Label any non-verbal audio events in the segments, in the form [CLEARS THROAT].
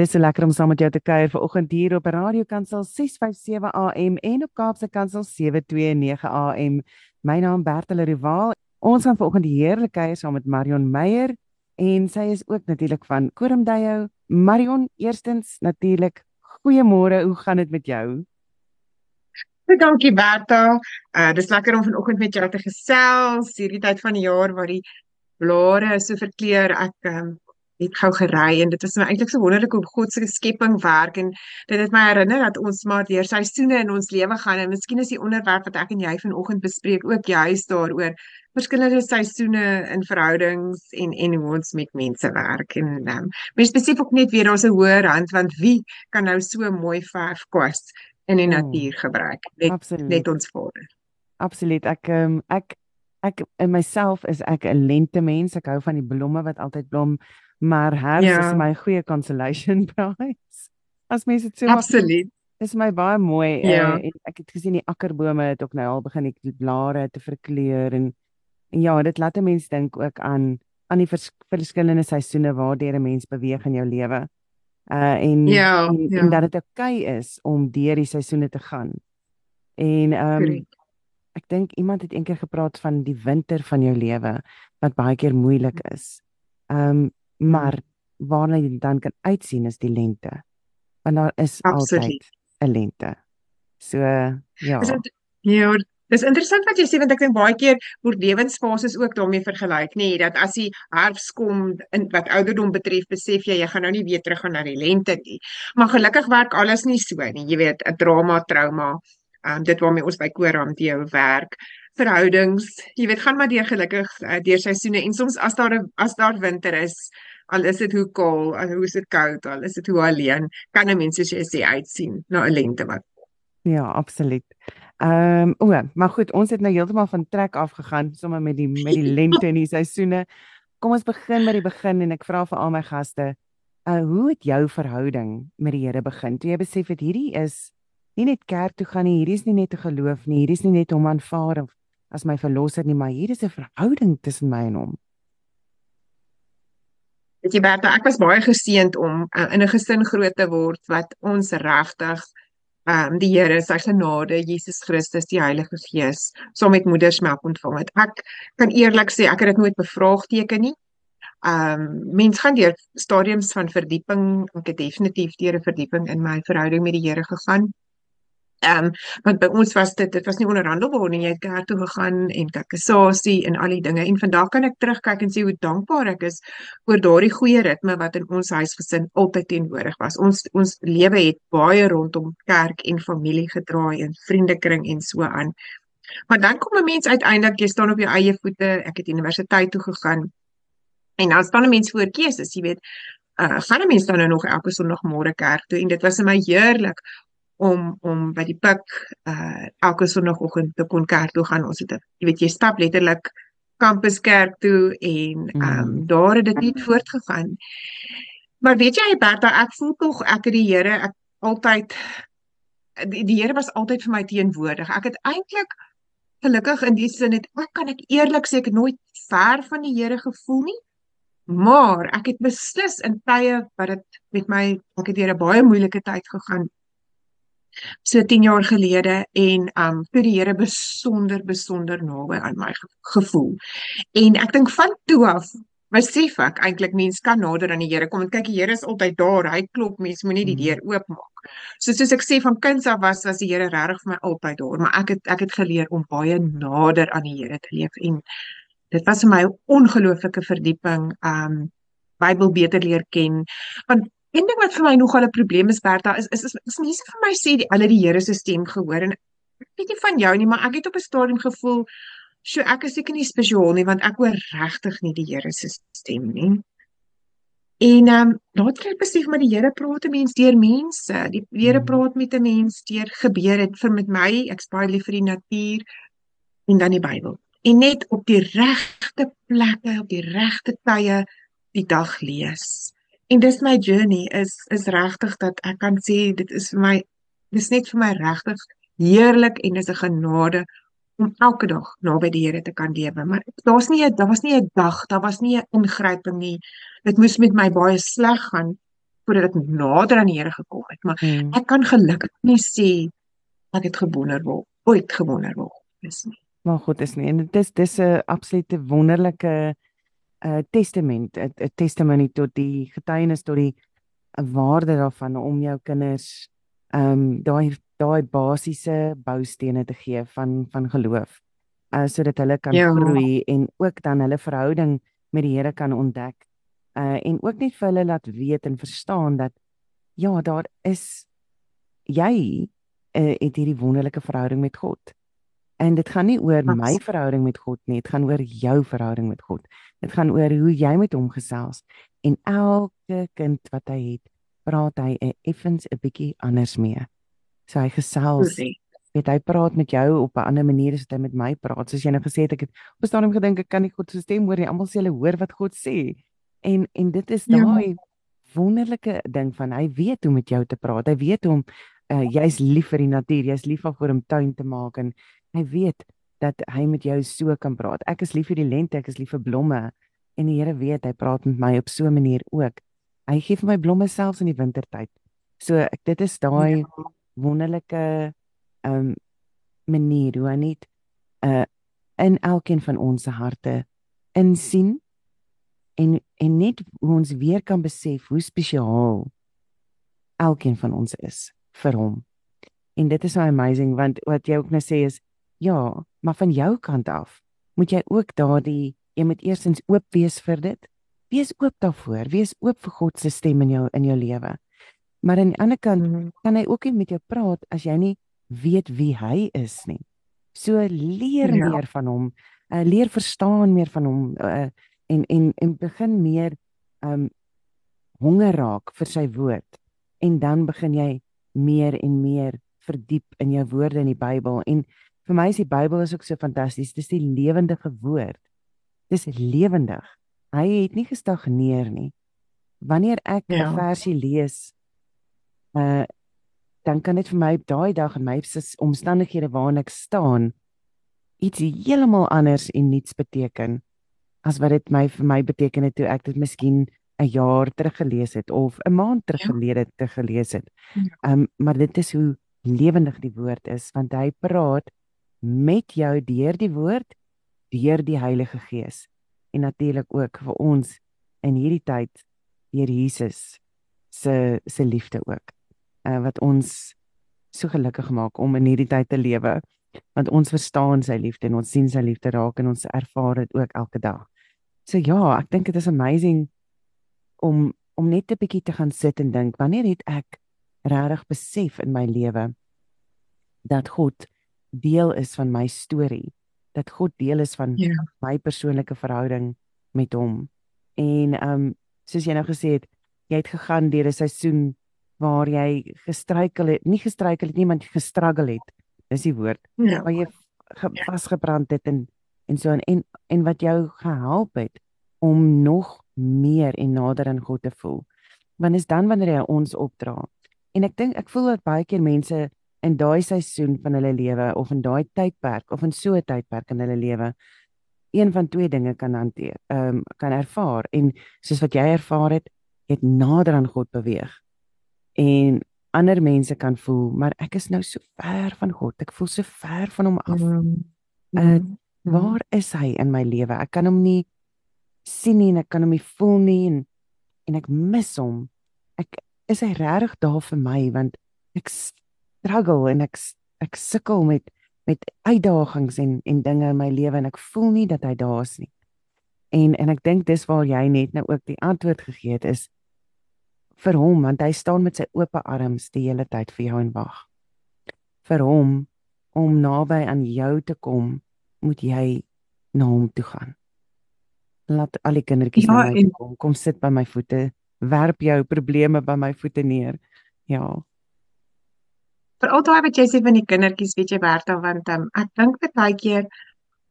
Dis so lekker om saam met jou te kuier vanoggend hier op Radio Kansel 657 AM en op Kaapse Kansel 729 AM. My naam Bertel Rival. Ons gaan vanoggend heerlik kuier saam met Marion Meyer en sy is ook natuurlik van Korumdayo. Marion, eerstens natuurlik, goeiemôre. Hoe gaan dit met jou? Dankie Bertel. Uh dis lekker om vanoggend met jou te gesels. Hierdie tyd van die jaar waar die blare so verkleur. Ek um, het gou gery en dit is my eintlik so wonderlik hoe God se skepping werk en dit het my herinner dat ons maar deur seisoene in ons lewe gaan en miskien is die onderwerp wat ek en jy vanoggend bespreek ook juist daaroor verskillende seisoene in verhoudings en en hoe ons met mense werk en um, mens besef ook net weer daar's 'n hoër hand want wie kan nou so mooi verf kwas in die oh, natuur gebruik net absoluut. net ons Vader? Absoluut. Ek um, ek ek in myself is ek 'n lente mens. Ek hou van die blomme wat altyd blom maar herfs ja. is my goeie consolation [LAUGHS] prize. As mense dit so Absoluut. Is my baie mooi ja. uh, en ek het gesien die akkerbome het ook nou al begin die blare te verkleur en en ja, dit laat 'n mens dink ook aan aan die vers, verskillende seisoene waardeur 'n mens beweeg in jou lewe. Uh en ja, en, ja. en dat dit oukei okay is om deur die seisoene te gaan. En ehm um, ek dink iemand het eendag gepraat van die winter van jou lewe wat baie keer moeilik is. Ehm um, maar waarna jy dan kan uitsien is die lente. Want daar is Absoluut. altyd 'n lente. So ja. Is dit ja, dis interessant wat jy sê want ek dink baie keer word lewensfases ook daarmee vergelyk, nê, nee, dat as die herfs kom in wat ouderdom betref, besef jy jy gaan nou nie weer terug gaan na die lente nie. Maar gelukkig werk alles nie so nie. Jy weet, 'n drama, trauma, um, dit waarmee ons by Koram deel werk verhoudings jy weet gaan maar deur gelukkig uh, deur seisoene en soms as daar as daar winter is al is dit hoe koud, al hoe is dit koud, al is dit hoe alleen, kan 'n mens soos jy sê uitsien na 'n lente wat. Ja, absoluut. Ehm um, o, maar goed, ons het nou heeltemal van trek af gegaan sommer met die met die lente en die seisoene. Kom ons begin met die begin en ek vra vir al my gaste, uh hoe het jou verhouding met die Here begin? Toe jy besef het hierdie is nie net kerk toe gaan nie, hierdie is nie net 'n geloof nie, hierdie is nie net om aanvaar as my verlosser nie, maar hier is 'n verhouding tussen my en hom. Weet jy Bertha, ek was baie geseënd om uh, in 'n gesin groot te word wat ons regtig ehm um, die Here, sy genade, Jesus Christus, die Heilige Gees, saam met moedersmelk ontvang het. Ek kan eerlik sê ek het dit nooit bevraagteken nie. Ehm um, mens gaan deur stadiums van verdieping, ek het definitief deur 'n verdieping in my verhouding met die Here gegaan. Ehm um, want by ons was dit dit was nie onderhandelbaar nie. Jy het kerk toe gegaan en kakkesasie en al die dinge. En vandag kan ek terugkyk en sê hoe dankbaar ek is oor daardie goeie ritme wat in ons huisgesin altyd teenwoordig was. Ons ons lewe het baie rondom kerk en familie gedraai en vriendekring en so aan. Maar dan kom 'n mens uiteindelik jy staan op jou eie voete. Ek het universiteit toe gegaan. En dan staan 'n mens voor keuses, jy weet. Uh, gaan 'n mens dan nou nog elke Sondagmôre kerk toe en dit was vir my heerlik om om by die pik uh elke sonoggend te kon kerk toe gaan. Ons het jy weet jy stap letterlik kampus kerk toe en ehm um, daar het dit nie voortgegaan. Maar weet jy Bertha, ek voel tog ek het die Here ek altyd die, die Here was altyd vir my teenwoordig. Ek het eintlik gelukkig in die sin het ek kan ek eerlik sê ek nooit ver van die Here gevoel nie. Maar ek het beslis in tye wat dit met my ek het deur 'n baie moeilike tyd gegaan so 10 jaar gelede en um vir die Here besonder besonder naby aan my gevoel. En ek dink van toe af besef ek eintlik mens kan nader aan die Here kom en kyk die Here is altyd daar. Hy klop, mens moenie die deur oopmaak. So soos ek sê van kinds af was was die Here regtig vir my altyd daar, maar ek het ek het geleer om baie nader aan die Here te leef en dit was vir my 'n ongelooflike verdieping um Bybel beter leer ken. Want Een ding wat vir my nogal 'n probleem is Bertha is is is, is mense vir my sê die alle die Here se stem gehoor en ek weet nie van jou nie maar ek het op 'n stadium gevoel so ek is seker nie spesiaal nie want ek hoor regtig nie die Here se stem nie. En ehm um, later het ek besef maar die Here praat te mense deur mense. Die Here hmm. praat met 'n mens deur gebeure vir met my ek spaar lief vir die natuur en dan die Bybel. En net op die regte plekke op die regte tye die dag lees en dis my journey is is regtig dat ek kan sê dit is vir my dis net vir my regtig heerlik en dis 'n genade om elke dag naby die Here te kan lewe maar daar's nie daar was nie 'n dag daar was nie 'n ingryping nie dit moes met my baie sleg gaan voordat ek nader aan die Here gekom het, maar mm. ek kan gelukkig nie sê ek het gewonder word, ooit gewonder word is nie. Maar goed is nie en dit is dis 'n absolute wonderlike 'n uh, testament, 'n testimony tot die getuienis tot die waarde daarvan om jou kinders ehm um, daai daai basiese boustene te gee van van geloof. Uh sodat hulle kan ja. groei en ook dan hulle verhouding met die Here kan ontdek. Uh en ook net vir hulle laat weet en verstaan dat ja, daar is jy uh, het hierdie wonderlike verhouding met God. En dit gaan nie oor Absoluut. my verhouding met God nie, dit gaan oor jou verhouding met God. Dit gaan oor hoe jy met hom gesels en elke kind wat hy het, praat hy 'n effens 'n bietjie anders mee. So hy gesels. Weet hy praat met jou op 'n ander manier as wat hy met my praat. Soos jy nou gesê het, ek het op 'n stadium gedink ek kan nie God se stem hoor nie. Almal sê hulle hoor wat God sê. En en dit is ja. daai ja. wonderlike ding van hy weet hoe met jou te praat. Hy weet hoe om uh, jy's lief vir die natuur, jy's lief vir om tuin te maak en hy weet dat hy met jou so kan praat. Ek is lief vir die lente, ek is lief vir blomme en die Here weet hy praat met my op so 'n manier ook. Hy gee vir my blomme selfs in die wintertyd. So ek dit is daai ja. wonderlike ehm um, manier hoe hy net uh in elkeen van ons se harte insien en en net hoe ons weer kan besef hoe spesiaal elkeen van ons is vir hom. En dit is so amazing want wat jy ook nou sê is ja, maar van jou kant af moet jy ook daardie jy moet eerstens oop wees vir dit. Wees oop daarvoor, wees oop vir God se stem in jou in jou lewe. Maar aan die ander kant mm -hmm. kan hy ook nie met jou praat as jy nie weet wie hy is nie. So leer ja. meer van hom, uh, leer verstaan meer van hom uh, en en en begin meer um honger raak vir sy woord en dan begin jy meer en meer verdiep in jou woorde in die Bybel en vir my is die Bybel is ook so fantasties dis die lewendige woord dis lewendig hy het nie gestagneer nie wanneer ek 'n ja. versie lees uh dan kan dit vir my daai dag in my omstandighede waarin ek staan iets heeltemal anders en niets beteken as wat dit my vir my beteken het toe ek dit miskien 'n jaar terug gelees het of 'n maand terug ja. gelede te gelees het. Ja. Ehm um, maar dit is hoe lewendig die woord is want hy praat met jou deur die woord, deur die Heilige Gees en natuurlik ook vir ons in hierdie tyd deur Jesus se se liefde ook. Uh, wat ons so gelukkig maak om in hierdie tyd te lewe want ons verstaan sy liefde en ons sien sy liefde raak en ons ervaar dit ook elke dag. So ja, ek dink dit is amazing om om net 'n bietjie te gaan sit en dink wanneer het ek regtig besef in my lewe dat God deel is van my storie dat God deel is van yeah. Ja. my persoonlike verhouding met hom en um soos jy nou gesê het jy het gegaan deur 'n seisoen waar jy gestruikel het nie gestruikel het nie maar gestruggle het dis die woord yeah. Ja. waar jy vasgebrand het en en so en en wat jou gehelp het om nog meer en nader aan God te voel. Want is dan wanneer hy ons opdra. En ek dink ek voel dat baie keer mense in daai seisoen van hulle lewe of in daai tydperk of in so 'n tydperk in hulle lewe een van twee dinge kan hanteer, ehm um, kan ervaar en soos wat jy ervaar het, het nader aan God beweeg. En ander mense kan voel, maar ek is nou so ver van God. Ek voel so ver van hom af. Mm. Uh, waar is hy in my lewe? Ek kan hom nie sien nie en ek kan hom nie voel nie en en ek mis hom. Ek is hy regtig daar vir my want ek struggle en ek ek sukkel met met uitdagings en en dinge in my lewe en ek voel nie dat hy daar is nie. En en ek dink dis waar jy net nou ook die antwoord gegee het is vir hom want hy staan met sy oop arms die hele tyd vir jou en wag. Vir hom om naby aan jou te kom, moet jy na hom toe gaan laat al die kindertjies ja, na my en... kom kom sit by my voete werp jou probleme by my voete neer ja vir al daai wat jy sê van die kindertjies weet jy Bertha want um, ek dink baie keer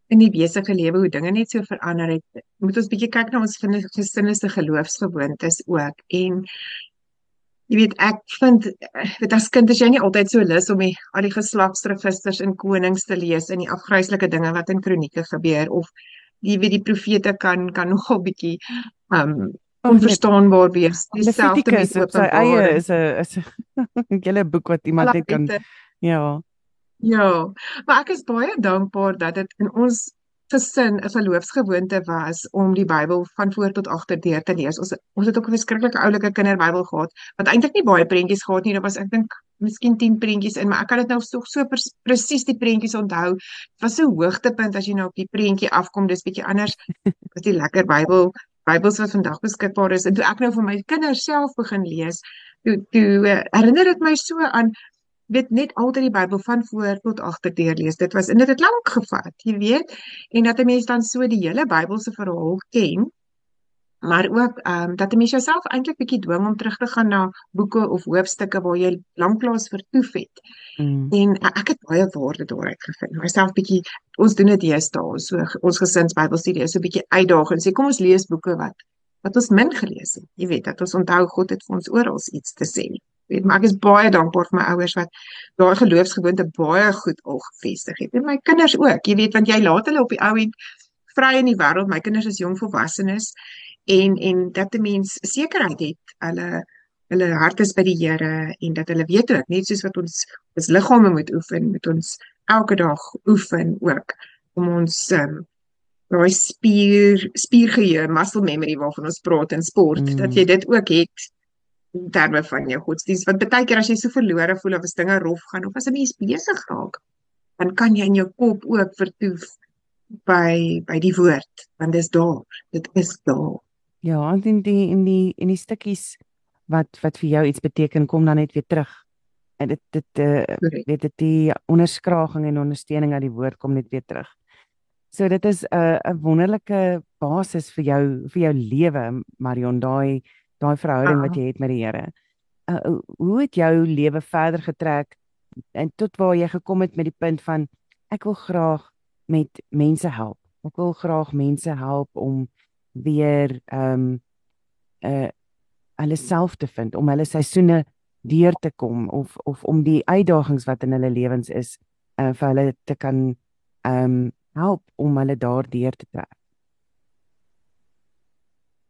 in die besige lewe hoe dinge net so verander het moet ons bietjie kyk na ons gesinne se geloofsgewoontes ook. En Jy weet ek vind dit as kind is jy nie altyd so lus om die al die geslagsregisters in konings te lees en die afgryslike dinge wat in kronieke gebeur of jy weet die profete kan kan [LAUGHS] nogal bietjie um onverstaanbaar wees. Dieselfde met op sy eie is 'n is [LAUGHS] 'n hele boek wat iemand net kan ja. Ja, maar ek is baie dankbaar dat dit in ons gesin 'n verloofsgewoonte was om die Bybel van voor tot agter deur te lees. Ons ons het ook 'n verskriklike oulike kinderbybel gehad wat eintlik nie baie prentjies gehad nie. Daar was ek dink miskien 10 prentjies in, maar ek kan dit nou so so presies die prentjies onthou. Dit was so hoogtepunt as jy nou op die prentjie afkom. Dis bietjie anders [LAUGHS] as die lekker Bybel Bybels wat vandag beskikbaar is. En toe ek nou vir my kinders self begin lees, toe toe uh, herinner dit my so aan weet net altyd die Bybel van voor tot agter deurlees. Dit was en dit het lank gevat, jy weet, en dat 'n mens dan so die hele Bybelse verhaal ken, maar ook ehm um, dat 'n mens jouself eintlik bietjie dwing om terug te gaan na boeke of hoofstukke waar jy lanklaas vertoef het. Mm. En ek het baie waarde daaruit gevind. Myself bietjie ons doen dit deesdae, so ons gesins Bybelstudie is so bietjie uitdagend. Sê kom ons lees boeke wat wat ons min gelees het. Jy weet dat ons onthou God het vir ons oral iets te sê weet maar ek is baie dankbaar vir my ouers wat daai geloofsgewoonte baie goed al gevestig het en my kinders ook jy weet want jy laat hulle op die ou end vry in die wêreld my kinders is jong volwassenes en en dat 'n mens sekerheid het hulle hulle hart is by die Here en dat hulle weet ook net soos wat ons ons liggame moet oefen met ons elke dag oefen ook om ons um, daai spier spiergeheue muscle memory waarvan ons praat in sport mm. dat jy dit ook het in terme van jou godsdienst want baie keer as jy so verlore voel of as dinge rof gaan of as 'n mens besig raak dan kan jy in jou kop ook vertoef by by die woord want dit is daar dit is daar ja en die in die in die stukkies wat wat vir jou iets beteken kom dan net weer terug en dit dit uh, weet dit die onderskraging en ondersteuning uit die woord kom net weer terug so dit is 'n uh, 'n wonderlike basis vir jou vir jou lewe Marion daai daai verhouding wat jy het met die Here. Uh, hoe het jou lewe verder getrek en tot waar jy gekom het met die punt van ek wil graag met mense help. Ek wil graag mense help om weer ehm um, uh hulle self te vind, om hulle seisoene deur te kom of of om die uitdagings wat in hulle lewens is uh vir hulle te kan ehm um, help om hulle daardeur te trek.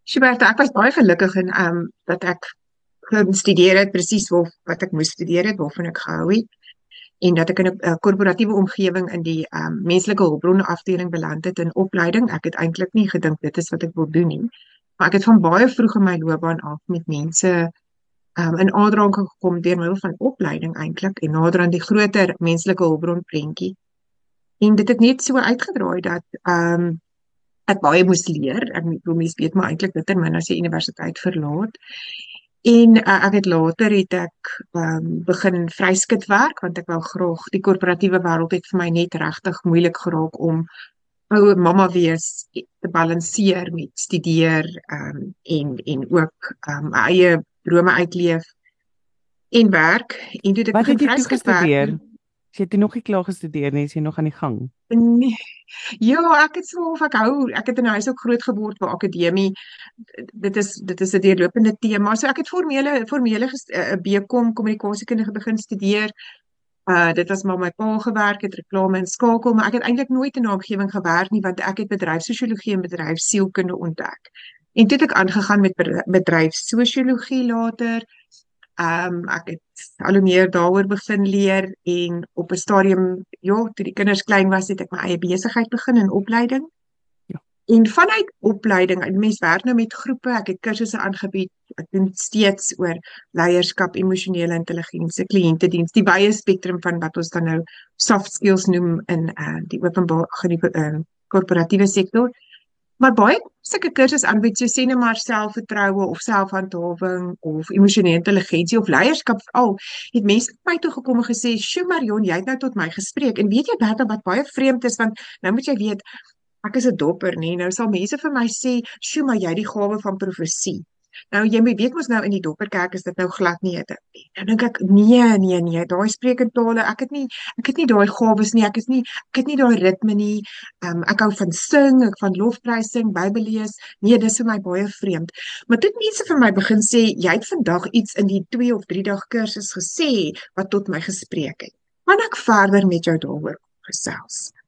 Sjoerd, ek was baie gelukkig en ehm um, dat ek gestudeer het presies wat ek moes studeer het, waarvan ek gehou het en dat ek in 'n uh, korporatiewe omgewing in die um, menslike hulpbronne afdeling beland het in opleiding. Ek het eintlik nie gedink dit is wat ek wil doen nie. Maar ek het van baie vroeg in my loopbaan af met mense um, in aanraking gekom deur middel van opleiding eintlik en nader aan die groter menslike hulpbron prentjie. En dit het net so uitgedraai dat ehm um, ek baie moes leer. Ek wil mens weet maar eintlik bitter min as jy universiteit verlaat. En uh, ek het later het ek um, begin vryskut werk want ek wou graag die korporatiewe wêreld het vir my net regtig moeilik geraak om ou mamma wees te balanseer met studeer um, en en ook um, eie drome uitleef en werk en toe ek begin vryskut werk. Jy het nog nie klaar gestudeer nie, jy nog aan die gang. Nee. Ja, ek het of ek hou, ek het in 'n huis ook groot geword waar akademie dit is dit is 'n deurlopende tema. So ek het formele formele 'n uh, eh, BCom kommunikasiekundige begin studeer. Uh dit was maar my pa gewerk het reklame en skakel, maar ek het eintlik nooit in 'n omgewing gewerk nie want ek het bedryfssosiologie en bedryfsielkunde ontdek. En toe het ek aangegaan met bedryfssosiologie later. Ehm um, ek het al hoe meer daaroor begin leer en op 'n stadium ja, toe die kinders klein was, het ek my eie besigheid begin in opleiding. Ja. En vanuit opleiding, mense werk nou met groepe, ek het kursusse aangebied. Ek doen steeds oor leierskap, emosionele intelligensie, kliëntediens, die wye spektrum van wat ons dan nou soft skills noem in uh die openbare uh, korporatiewe sektor maar baie sulke kursusse aanbied so sê net maar selfvertroue of selfhandhawing of emosionele intelligensie of leierskap al het mense by my toe gekom en gesê "Sjoe Marion jy het nou tot my gespreek. En weet jy Bertha wat baie vreemd is want nou moet jy weet ek is 'n dopper nê. Nou sal mense vir my sê "Sjoe maar jy het die gawe van profesie Nou jy weet mos nou in die dopperkerk is dit nou glad nie 'n ding nie. Nou dink ek nee nee nee, daai spreekende tale, ek het nie ek het nie daai gawes nie. Ek is nie ek het nie daai ritme nie. Ehm um, ek hou van sing, ek van lofprysing, Bybel lees. Nee, dis vir my baie vreemd. Maar dit mense vir my begin sê jy het vandag iets in die 2 of 3 dag kursus gesê wat tot my gespreek het. Kan ek verder met jou daaroor gesels?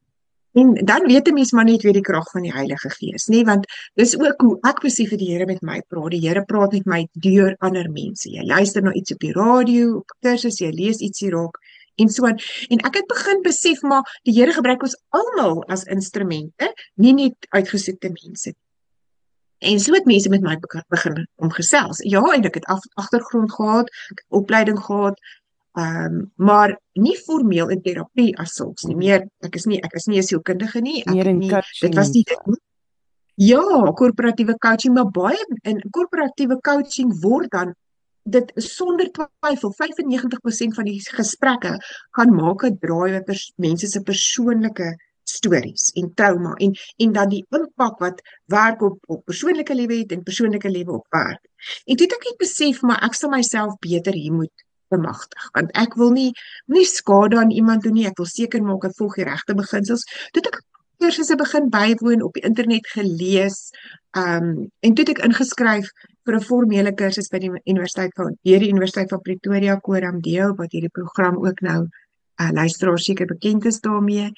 En dan weet 'n mens maar net weer die krag van die Heilige Gees, nê, want dis ook hoe ek besef dat die Here met my praat. Die Here praat met my deur ander mense. Jy luister na iets op die radio, op kursus, jy lees ietsie raak en so aan. En ek het begin besef maar die Here gebruik ons almal as instrumente, nie net uitgesoekte mense nie. En so het mense met my begin omgesels. Ja, en ek het agtergrond gehad, opleiding gehad, Ehm um, maar nie formeel in terapie as sulks nie. Meer ek is nie ek is nie 'n sielkundige nie. Ek nie dit was nie dit nie. Ja, korporatiewe coaching, maar baie in korporatiewe coaching word dan dit sonder twyfel 95% van die gesprekke gaan maak 'n draai oor mense se persoonlike stories en trauma en en dan die impak wat werk op op persoonlike lewe het en persoonlike lewe op werk. En dit ek het besef maar ek sal myself beter hier moet bemagtig want ek wil nie nie skade aan iemand doen nie. Ek wil seker maak ek volg die regte beginsels. Toe ek kursusse begin bywoon op die internet gelees um en toe ek ingeskryf vir 'n formele kursus by die universiteit van hier die universiteit van Pretoria Coram Deo wat hierdie program ook nou uh, luisteraars seker bekend is daarmee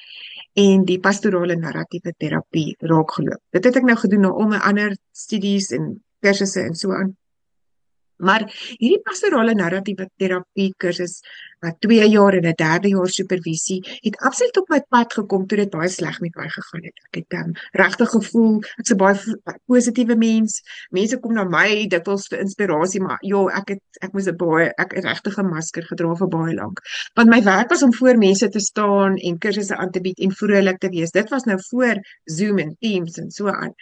en die pastorale narratiewe terapie raak geloop dit het ek nou gedoen na onder ander studies en kursusse en so aan Maar hierdie pastorale narratiewe terapie kursus wat 2 jaar en 'n derde jaar supervisie het absoluut op my pad gekom toe dit baie sleg met my gegaan het. Ek het um, regtig gevoel ek's 'n baie positiewe mens. Mense kom na my dikwels vir inspirasie, maar ja, ek het ek moes 'n baie ek het regtig 'n masker gedra vir baie lank. Want my werk was om voor mense te staan en kursusse aan te bied en vrolik te wees. Dit was nou voor Zoom en Teams en so aan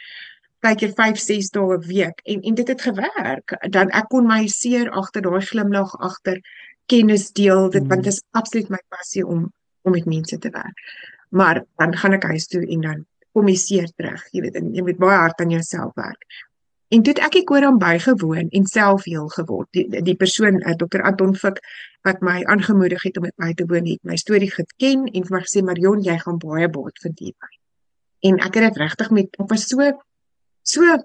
kyk jy 5 6 dae 'n week. En en dit het gewerk. Dan ek kon my seer agter daai glimlag agter kennis deel dit mm. want dit is absoluut my passie om om met mense te werk. Maar dan gaan ek huis toe en dan kom jy seer terug. Jy weet jy moet baie hard aan jouself werk. En toe ek ek oor aan bygewoon en self heel geword. Die, die persoon uh, Dr Anton Fik wat my aangemoedig het om met my te woon het my storie geken en vir my gesê Marion jy gaan baie baat vind hierby en ek het dit regtig met ek was so so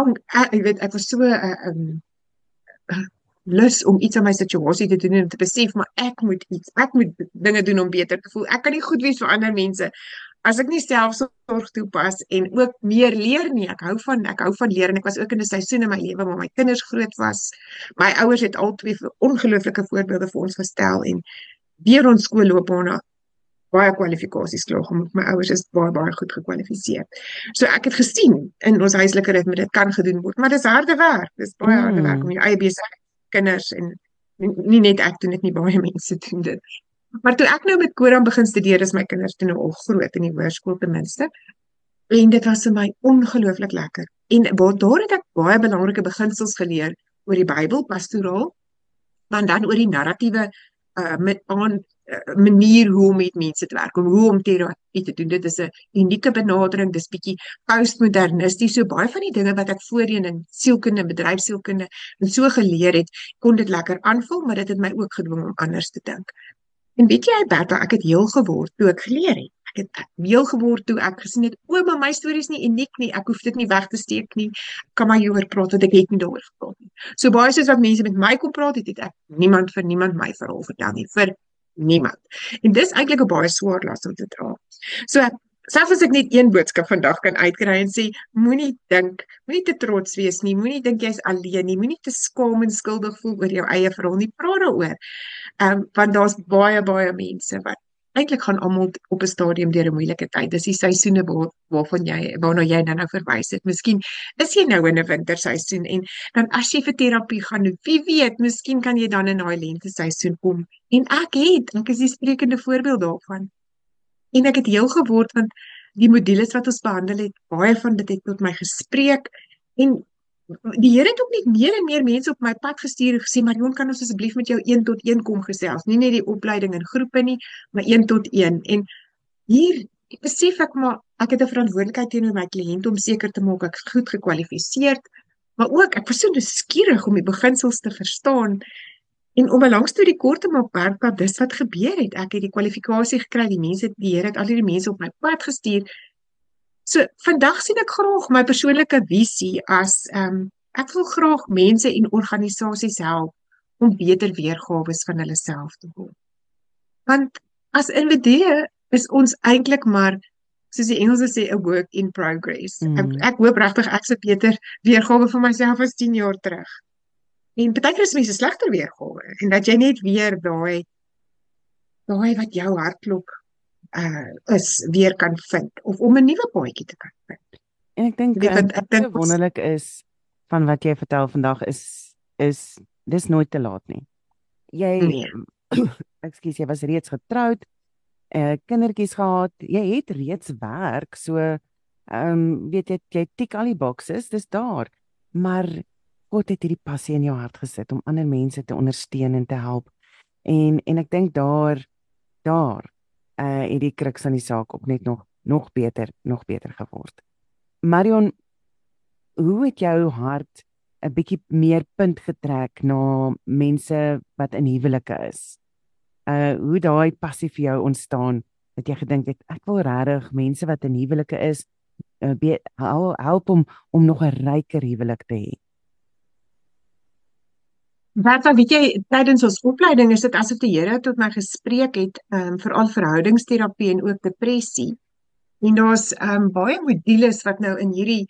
om ek weet ek was so 'n uh, um, uh, lus om iets aan my situasie te doen en te besef maar ek moet iets ek moet dinge doen om beter te voel. Ek kan nie goed wees vir ander mense as ek nie selfsorg toepas en ook meer leer nie. Ek hou van ek hou van leer en ek was ook in 'n seisoen in my lewe waar my kinders groot was. My ouers het albei ongelooflike voorbeelde vir ons gestel en deur ons skoolloopbaan baie kwalifikasies klaar gemaak. My ouers is baie baie goed gekwalifiseer. So ek het gesien in ons huislike ritme dit kan gedoen word, maar dis harde werk. Dis baie mm. harde werk om jou eie besig kinders en nie net ek doen dit nie baie mense doen dit. Maar toe ek nou met Koran begin studeer, is my kinders toe nou al groot in die hoërskool ten minste. En dit was vir my ongelooflik lekker. En waar daar het ek baie belangrike beginsels geleer oor die Bybel, pastoraal, maar dan oor die narratiewe uh met aan manier hoe om met mense te werk, om hoe om terapie te doen. Dit is 'n unieke benadering. Dis bietjie postmodernisties. So baie van die dinge wat ek voorheen in sielkunde en bedryfsielkunde en so geleer het, kon dit lekker aanvul, maar dit het my ook gedwing om anders te dink. En weet jy, Bertha, ek het heel geword toe ek geleer het. Ek het heel geword toe ek gesien het, o, maar my storie is nie uniek nie. Ek hoef dit nie weg te steek nie. Kan my hieroor praat want ek het nie daaroor gepraat nie. So baie soos wat mense met my kom praat, het, het ek niemand vir niemand my verhaal vertel nie. Vir niemand. En dis eintlik 'n baie swaar las om te dra. So selfs as ek net een boodskap vandag kan uitkry en sê moenie dink, moenie te trots wees nie, moenie dink jy's alleen nie, moenie te skaam en skuldig voel oor jou eie verhaal nie, praat daaroor. Ehm um, want daar's baie baie mense wat eintlik gaan almal op 'n stadium deur 'n moeilike tyd. Dis die seisoene waar waarvan jy waarna jy dan nou verwys het. Miskien is jy nou in 'n winterseisoen en dan as jy vir terapie gaan, wie weet, miskien kan jy dan in daai lente seisoen kom. En ek het, ek is die sprekende voorbeeld daarvan. En ek het heel geword want die modules wat ons behandel het, baie van dit het tot my gespreek en die Here het ook net meer en meer mense op my pad gestuur en gesê Marion kan ons asseblief met jou 1 tot 1 kom gesels nie net die opleiding in groepe nie maar 1 tot 1 en hier besef ek maar ek het 'n verantwoordelikheid teenoor my kliënt om seker te maak ek goed gekwalifiseerd maar ook ek was so nuuskierig om die beginsels te verstaan en om 'n lang storie kort te maak werk dis wat gebeur het ek het die kwalifikasie gekry die mense die Here het al hierdie mense op my pad gestuur So vandag sien ek graag my persoonlike visie as ehm um, ek wil graag mense en organisasies help om beter weergawe van hulle self te word. Want as individue is ons eintlik maar soos die Engelse sê 'n work in progress. Mm. Ek ek hoop regtig ek se beter weergawe vir myself as 10 jaar terug. En baie keer is mense slegter weergawe en dat jy net weer daai daai wat jou hartklop uh is weer kan vind of om 'n nuwe paadjie te kan vind. En ek dink wat ek dink wonderlik is van wat jy vertel vandag is is dis nooit te laat nie. Jy nee. [CLEARS THROAT] ekskuus, jy was reeds getroud, uh kindertjies gehad, jy het reeds werk, so ehm um, weet jy jy tik al die boxes, dis daar. Maar God het hierdie passie in jou hart gesit om ander mense te ondersteun en te help. En en ek dink daar daar uh het die kruks aan die saak op net nog nog beter nog beter geword. Marion, hoe het jou hart 'n bietjie meer punt getrek na mense wat in huwelike is? Uh hoe daai passie vir jou ontstaan dat jy gedink het ek wil regtig mense wat in huwelike is uh, help om om nog 'n ryker huwelik te hê. Dan weet jy tydens ons opleiding is dit asof die Here tot my gespreek het um veral verhoudingsterapie en ook depressie. En daar's um baie modules wat nou in hierdie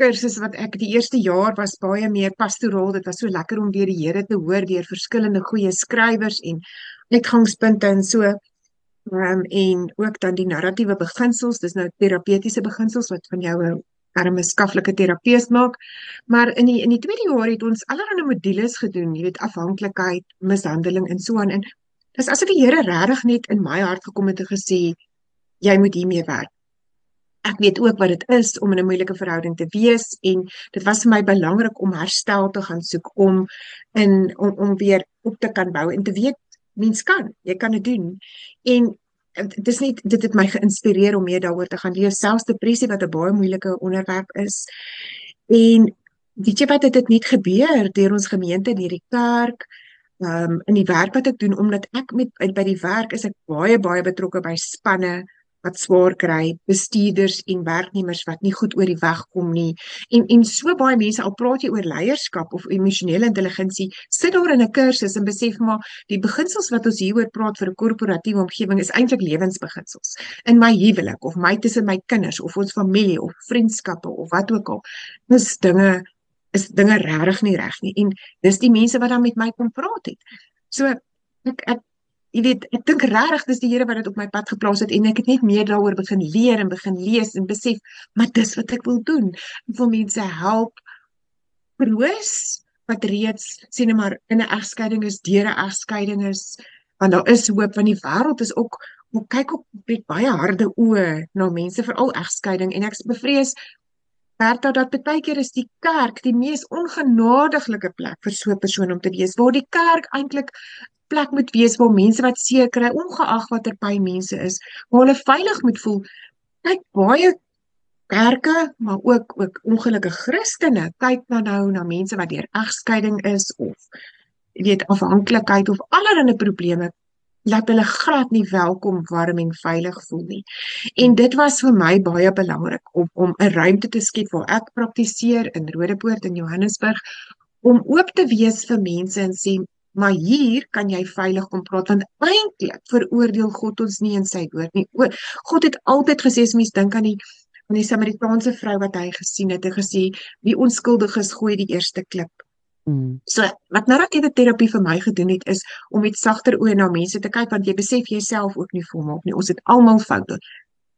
kursus wat ek die eerste jaar was baie meer pastoraal. Dit was so lekker om weer die Here te hoor deur verskillende goeie skrywers en uitgangspunte en so um en ook dan die narratiewe beginsels. Dis nou terapeutiese beginsels wat van jou 'n arme skaflike terapeut maak. Maar in die in die tweede jaar het ons allerlei modules gedoen, jy weet afhanklikheid, mishandeling en so aan en dis asof die Here regtig net in my hart gekom het en gesê jy moet hiermee werk. Ek weet ook wat dit is om in 'n moeilike verhouding te wees en dit was vir my belangrik om herstel te gaan soek om in om om weer op te kan bou en te weet mens kan, jy kan dit doen. En dit is net dit het my geïnspireer om meer daaroor te gaan. Lees selfs depressie wat 'n baie moeilike onderwerp is. En weet jy wat het dit net gebeur deur ons gemeente in hierdie kerk um, in die werk wat ek doen omdat ek met by die werk is ek baie baie betrokke by spanne wat swaar kry, bestuurders en werknemers wat nie goed oor die weg kom nie. En en so baie mense al praat jy oor leierskap of emosionele intelligensie, sit daar in 'n kursus en besef maar die beginsels wat ons hieroor praat vir 'n korporatiewe omgewing is eintlik lewensbeginsels. In my huwelik of my tussen my kinders of ons familie of vriendskappe of wat ook al. Dis dinge is dinge regtig nie reg nie en dis die mense wat dan met my kom praat het. So ek ek jy weet, ek dink regtig dis die Here wat dit op my pad geplaas het en ek het net meer daaroor begin leer en begin lees en besef, maar dis wat ek wil doen. Ek wil mense help troos wat reeds sien nou maar in 'n egskeiding is, deur 'n egskeiding is, want daar is hoop want die wêreld is ook moet kyk op met baie harde oë na mense veral egskeiding en ek bevrees Bertha dat baie keer is die kerk die mees ongenadiglike plek vir so 'n persoon om te wees waar die kerk eintlik plek moet wees waar mense wat seer kry, ongeag watter pyn mense is, waar hulle veilig moet voel. Kyk baie kerke, maar ook ook ongelukkige Christene kyk na nou na mense wat deur egskeiding is of weet afhanklikheid of allerlei probleme laat hulle glad nie welkom, warm en veilig voel nie. En dit was vir my baie belangrik om om 'n ruimte te skep waar ek praktiseer in Rodepoort in Johannesburg om oop te wees vir mense en sê Maar hier kan jy veilig kom praat want eintlik veroordeel God ons nie in sy woord nie. O, God het altyd gesê as mens dink aan die aan die Samaritaanse vrou wat hy gesien het en gesê wie onskuldig is gooi die eerste klip. Mm. So wat narratiewe terapie vir my gedoen het is om met sagter oë na mense te kyk want jy besef jouself ook nie volmaak nie. Ons het almal foute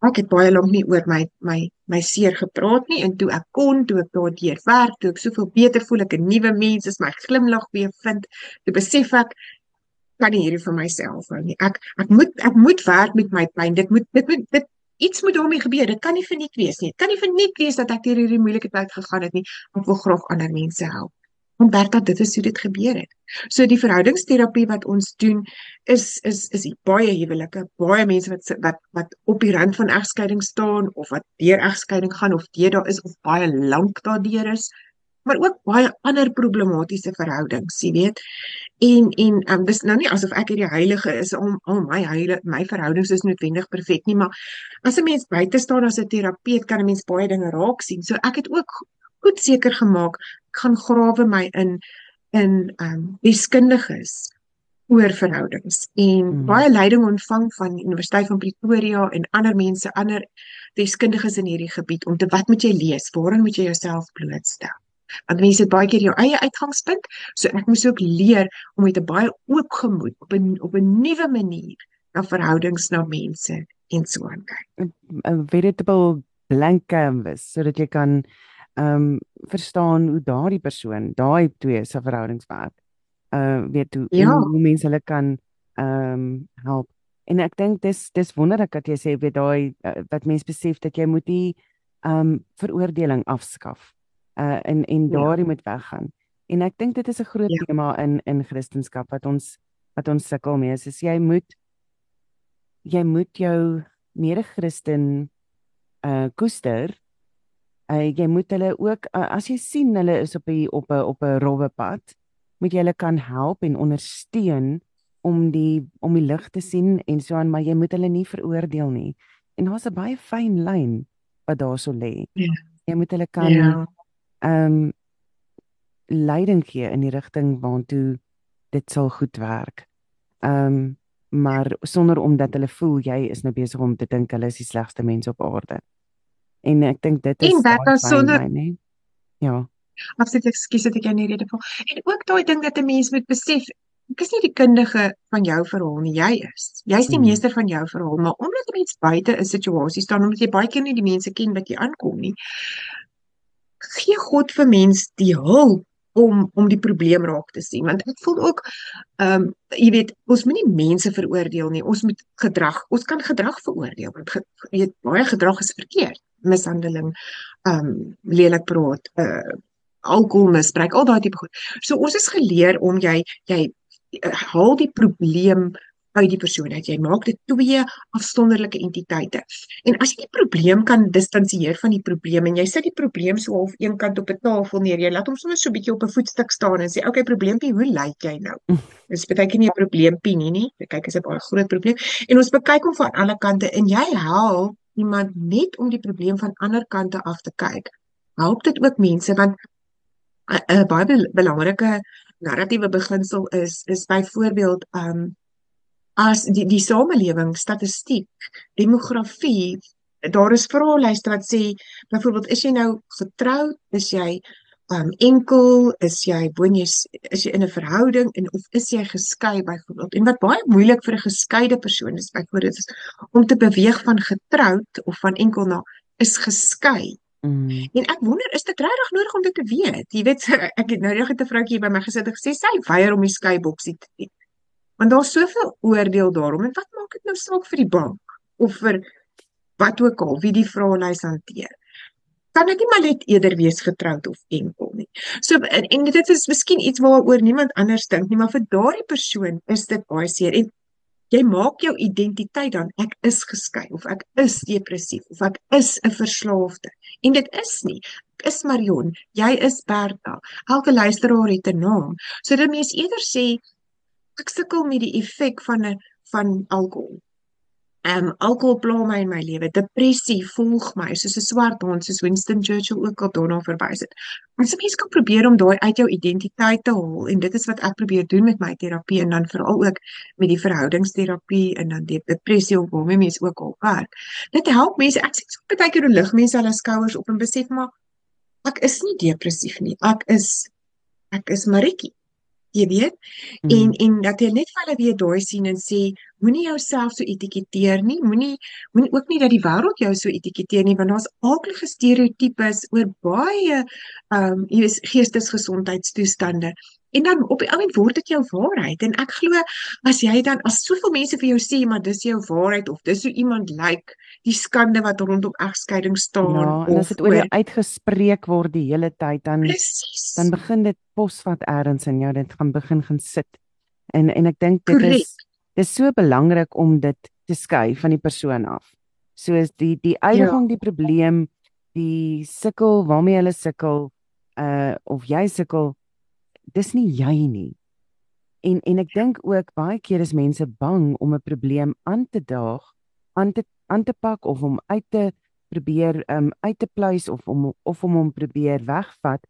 ek het baie lank nie oor my my my seer gepraat nie en toe ek kon toe ek daardeur werk toe ek soveel beter voel ek 'n nuwe mens is my glimlag weer vind toe besef ek kan nie hierdie vir myself hou nie. Ek ek moet ek moet werk met my pyn. Dit moet dit moet dit iets moet daarmee gebeur. Dit kan nie vir niks wees nie. Dit kan nie vir niks wees dat ek deur hierdie moeilike tyd gegaan het nie. Ek wil graag ander mense help want Bertha dit is hoe dit gebeur het. So die verhoudingsterapie wat ons doen is is is baie huwelike, baie mense wat wat wat op die rand van egskeiding staan of wat deur egskeiding gaan of deur daar is of baie lank daardeur is, maar ook baie ander problematiese verhoudings, jy weet. En en um, dis nou nie asof ek hierdie heilige is om al my heile my verhoudings is noodwendig perfek nie, maar as 'n mens buite staan as 'n terapeut kan 'n mens baie dinge raak sien. So ek het ook goed seker gemaak gaan grawe my in in ehm um, deskundiges oor verhoudings en mm. baie leiding ontvang van Universiteit van Pretoria en ander mense, ander deskundiges in hierdie gebied om te wat moet jy lees? Waarin moet jy jouself blootstel? Want mense het baie keer jou eie uitgangspunt, so ek moes ook leer om met 'n baie oop gemoed op 'n op 'n nuwe manier na verhoudings na mense en so aan kyk. 'n Veritable blank canvas sodat jy kan ehm um, verstaan hoe daardie persoon, daai twee se verhoudings werk uh weet hoe, ja. hoe mense hulle kan ehm um, help. En ek dink dis dis wonderlik dat jy sê weet daai uh, wat mense besef dat jy moet die ehm um, veroordeling afskaf. Uh en en daardie ja. moet weggaan. En ek dink dit is 'n groot ja. tema in in Christendom wat ons wat ons sukkel mee is, is jy moet jy moet jou mede-Christen uh koester. Uh jy moet hulle ook uh, as jy sien hulle is op 'n op 'n op 'n rowwe pad, moet jy hulle kan help en ondersteun om die om die lig te sien en so aan, maar jy moet hulle nie veroordeel nie. En daar's 'n baie fyn lyn wat daarso lê. Ja. Jy moet hulle kan ja. ehm um, leiding gee in die rigting waartoe dit sal goed werk. Ehm um, maar sonder omdat hulle voel jy is nou besig om te dink hulle is die slegste mens op aarde. En ek dink dit is En dit is sonder Ja. Absoluut, ekskuus dat ek jou nie rede val. En ook daai ding dat 'n mens moet besef, ek is nie die kundige van jou verhaal nie, jy is. Jy's die hmm. meester van jou verhaal, maar omdat 'n mens buite 'n situasie staan, omdat jy baie keer nie die mense ken wat jy aankom nie, gee God vir mens die hulp om om die probleem raak te sien want ek voel ook ehm um, jy weet ons moenie mense veroordeel nie ons moet gedrag ons kan gedrag veroordeel want ge, weet baie gedrag is verkeerd mishandeling ehm um, lelik praat uh alkoholmisbruik, al daai tipe goed. So ons is geleer om jy jy uh, haal die probleem uit die persoon uit. Jy maak dit twee afsonderlike entiteite. En as jy die probleem kan distansieer van die probleem en jy sit die probleem so half eenkant op 'n tafel neer, jy laat hom sommer so 'n bietjie op 'n voetstuk staan en sê, "Oké, okay, probleempie, hoe lyk jy nou?" Dis baie keer nie 'n probleempie nie, nie. Kyk, is 'n baie groot probleem. En ons bekyk hom van alle kante en jy help iemand net om die probleem van ander kante af te kyk. Help dit ook mense want 'n baie belangrike narratiewe beginsel is is byvoorbeeld um as die die samelewing statistiek demografie daar is vraelyste wat sê byvoorbeeld is jy nou getroud is jy um enkel is jy woon jy is jy in 'n verhouding en of is jy geskei byvoorbeeld en wat baie moeilik vir 'n geskeide persoon is byvoorbeeld is om te beweeg van getroud of van enkel na is geskei Mm. En ek wonder is dit regtig nodig om dit te weet? Jy weet [LAUGHS] ek het nou net 'n vroutjie by my gesit en gesê sy weier om die skyboksie te doen. Want daar's soveel oordeel daarom en wat maak dit nou saak vir die bank of vir wat ook al wie die vraelys hanteer? Kan dit nie maar net eerder wees getroud of enkel nie. So en, en dit is miskien iets waaroor niemand anders dink nie, maar vir daardie persoon is dit baie seer. En jy maak jou identiteit dan ek is geskei of ek is depressief of ek is 'n verslaafde. En dit is nie. Ek is Marion jy is Bertha. Elke luisteraar het 'n naam. So dit mense eerder sê ek sukkel met die effek van 'n van alkohol Ehm um, alkohol pla my in my lewe. Depressie volg my soos 'n swart hond, soos Winston Churchill ook al daarna verwys het. Ons so mense kan probeer om daai uit jou identiteit te haal en dit is wat ek probeer doen met my terapie en dan veral ook met die verhoudingsterapie en dan die depressie of waarmee mense ook al werk. Dit help mense. Ek sê so baie keer hoe lig mense hulle skouers op en besef maar ek is nie depressief nie. Ek is ek is Maritjie jy weet? Mm. en en dat jy net vir hulle weer daai sien en sê moenie jouself so etiketeer nie. Moenie moenie ook nie dat die wêreld jou so etiketeer nie want daar's aardige stereotypes oor baie ehm um, jy weet geestesgesondheidstoestande en dan op die oomblik word dit jou waarheid en ek glo as jy dan as soveel mense vir jou sê maar dis jou waarheid of dis hoe iemand lyk like, die skande wat rondom egskeiding staan ja, en as dit oor jou uitgespreek word die hele tyd dan Precies. dan begin dit posvat eers in jou dit gaan begin gaan sit en en ek dink dit Correct. is dis so belangrik om dit te skei van die persoon af soos die die uitdaging ja. die probleem die sukkel waarmee hulle sukkel uh of jy sukkel dis nie jy nie. En en ek dink ook baie keer is mense bang om 'n probleem aan te daag, aan te aan te pak of om uit te probeer um uit te pluis of om of om hom probeer wegvat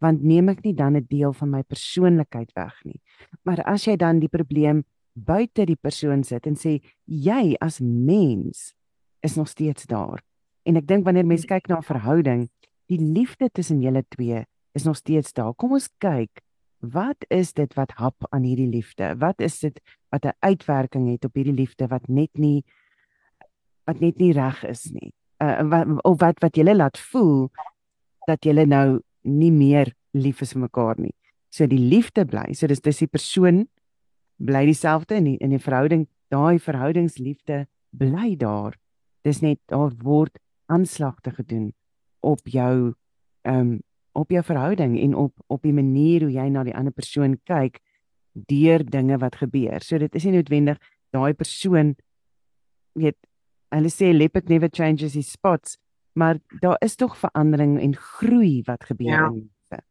want neem ek nie dan 'n deel van my persoonlikheid weg nie. Maar as jy dan die probleem buite die persoon sit en sê jy as mens is nog steeds daar. En ek dink wanneer mense kyk na 'n verhouding, die liefde tussen julle twee is nog steeds daar. Kom ons kyk, wat is dit wat hap aan hierdie liefde? Wat is dit wat 'n uitwerking het op hierdie liefde wat net nie wat net nie reg is nie? Uh wat of wat wat julle laat voel dat julle nou nie meer lief is vir mekaar nie. So die liefde bly. So dis dis die persoon bly dieselfde in die, in die verhouding. Daai verhoudingsliefde bly daar. Dis net daar word aanslagte gedoen op jou ehm um, op jou verhouding en op op die manier hoe jy na die ander persoon kyk deur dinge wat gebeur. So dit is nie noodwendig daai persoon weet hulle sê leopard never changes his spots, maar daar is tog verandering en groei wat gebeur ja. in mense.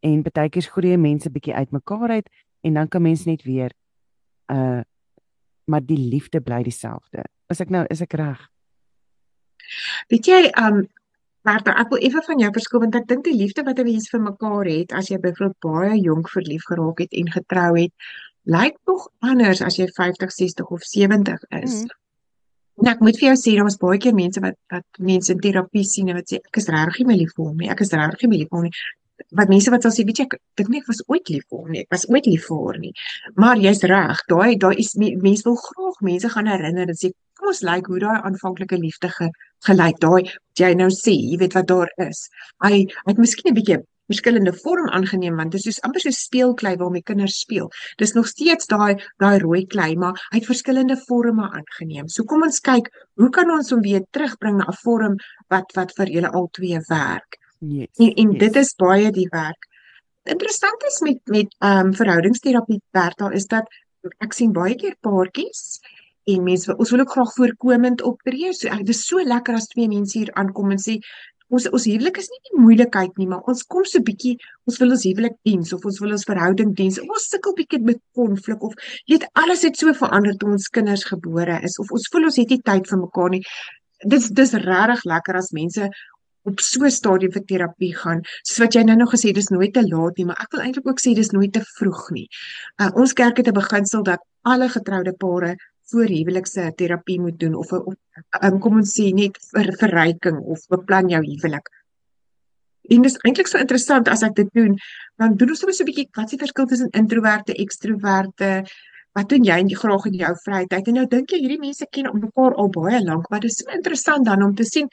En baie keer groei mense bietjie uitmekaar uit en dan kan mense net weer uh maar die liefde bly dieselfde. Is ek nou is ek reg? Weet jy um Martha, ek wil effe van jou verskil want ek dink die liefde wat 'n mens vir mekaar het as jy byvoorbeeld baie jonk verlief geraak het en getrou het, lyk tog anders as jy 50, 60 of 70 is. Mm. Nou, ek moet vir jou sê daar was baie keer mense wat wat mense in terapie sien en wat sê ek is regtig nie lief vir hom nie. Ek is regtig nie lief vir hom nie. Wat mense wat sal sê, weet jy, ek dink nie ek was ooit lief vir hom nie. Ek was ooit lief vir haar nie. Maar jy's reg. Daai daai is mense wil graag mense gaan herinner en sê kom ons lyk hoe daai aanvanklike liefde ge, gelyk daai jy nou sê jy weet wat daar is hy het miskien 'n bietjie verskillende vorm aangeneem want dit is soos amper so speelklei waarmee kinders speel dis nog steeds daai daai rooi klei maar hy het verskillende forme aangeneem so kom ons kyk hoe kan ons hom weer terugbring na 'n vorm wat wat vir julle al twee werk yes, en, en yes. dit is baie die werk interessant is met met ehm um, verhoudingsterapie Bertha is dat ek sien baie keer paartjies en mense ons wil ook graag voorkomend optree. So dit is so lekker as twee mense hier aankom en sê ons ons huwelik is nie die moeilikheid nie, maar ons kom so bietjie ons wil ons huwelik diens of ons wil ons verhouding diens. Ons sukkel bietjie met konflik of jy weet alles het so verander toe ons kinders gebore is of ons voel ons het nie tyd vir mekaar nie. Dis dis regtig lekker as mense op so 'n stadium vir terapie gaan. Soos wat jy nou nog gesê dis nooit te laat nie, maar ek wil eintlik ook sê dis nooit te vroeg nie. Uh, ons kerk het 'n beginsel dat alle getroude pare voor huwelikse terapie moet doen of 'n um, kom ons sê net vir verryking of beplan jou huwelik. En dis eintlik so interessant as ek dit doen, dan doen ons sommer so 'n bietjie wat is die verskil tussen introverte, ekstroverte? Wat doen jy graag in jou vrye tyd? En nou dink jy hierdie mense ken mekaar al baie lank, maar dit is so interessant dan om te sien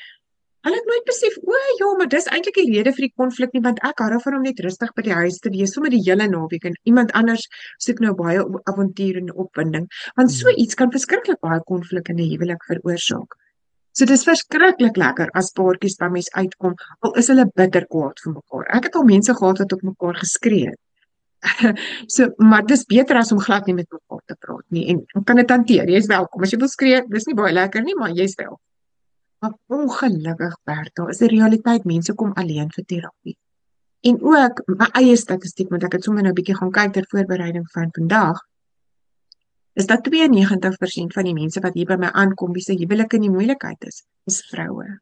Hulle het nooit besef, o ja, maar dis eintlik die rede vir die konflik nie want ek hou van om net rustig by die huis te wees sommer die hele naweek en iemand anders soek nou baie avontuur en opwinding. Want so hmm. iets kan verskriklik baie konflik in 'n huwelik veroorsaak. So dis verskriklik lekker as paartjies by mens uitkom al is hulle bitter kwaad vir mekaar. Ek het al mense gehad wat op mekaar geskree het. [LAUGHS] so maar dis beter as om glad nie met mekaar te praat nie en kan dit hanteer. Jy's welkom. As jy wil skree, dis nie baie lekker nie, maar jy's welkom. Maar ongelukkig Bertha, is die realiteit mense kom alleen vir terapie. En ook my eie statistiek, want ek het sommer nou 'n bietjie gaan kyk ter voorbereiding van vandag, is dat 92% van die mense wat hier by my aankom, wie se huwelik in die moeilikheid is, is vroue.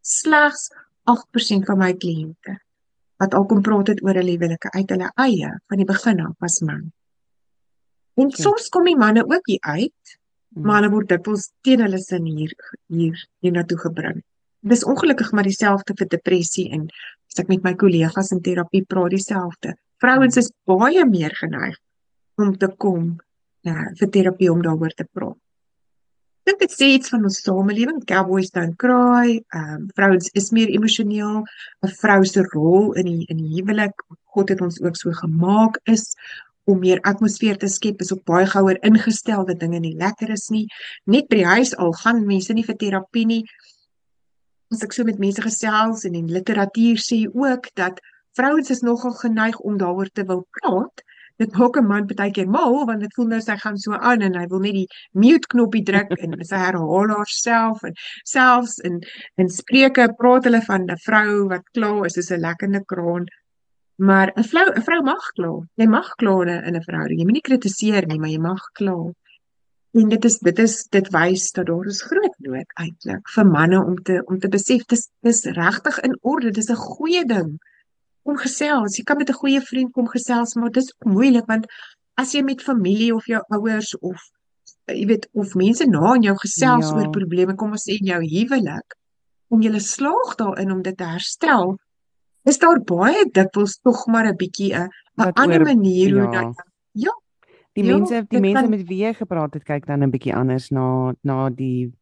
Slegs 8% van my kliënte wat al kom praat het oor hulle huwelike uit hulle eie van die begin af was man. En okay. soms kom die manne ook hier uit Mm. maar hulle word dikwels teen hulle sin hier hier hiernatoe gebring. Dis ongelukkig maar dieselfde vir depressie en as ek met my kollegas in terapie praat dieselfde. Vrouens is baie meer geneig om te kom uh, vir terapie om daaroor te praat. Ek dink dit sê iets van ons samelewing, cowboys don't cry. Ehm um, vrouens is meer emosioneel. 'n Vrou se rol in die in die huwelik, God het ons ook so gemaak is om meer atmosfeer te skep is ook baie gouer ingestel dat dinge nie lekker is nie. Net by die huis al gaan mense nie vir terapie nie. As ek so met mense gesels en in literatuur sê ook dat vrouens is nogal geneig om daaroor te wil praat. Dit maak 'n man baie keer mal want dit voel nou sy gaan so aan en hy wil net die mute knoppie druk en sy herhaal haarself en selfs in in spreuke praat hulle van 'n vrou wat kla is soos 'n lekkende kraan Maar 'n vrou 'n vrou mag kla. Jy mag kla in 'n verhouding. Jy moenie kritiseer nie, maar jy mag kla. En dit is dit is dit wys dat daar is groot nood eintlik vir manne om te om te besef dis dis regtig in orde. Dis 'n goeie ding kom gesels. Jy kan met 'n goeie vriend kom gesels, maar dis moeilik want as jy met familie of jou ouers of jy weet of mense na in jou gesels ja. oor probleme kom ons sê in jou huwelik om julle slaag daarin om dit te herstel is daar baie dikwels tog maar 'n bietjie 'n 'n ander manier hoe ja. dat ja. Die ja, mense die mense kan, met wie jy gepraat het kyk dan 'n bietjie anders na na die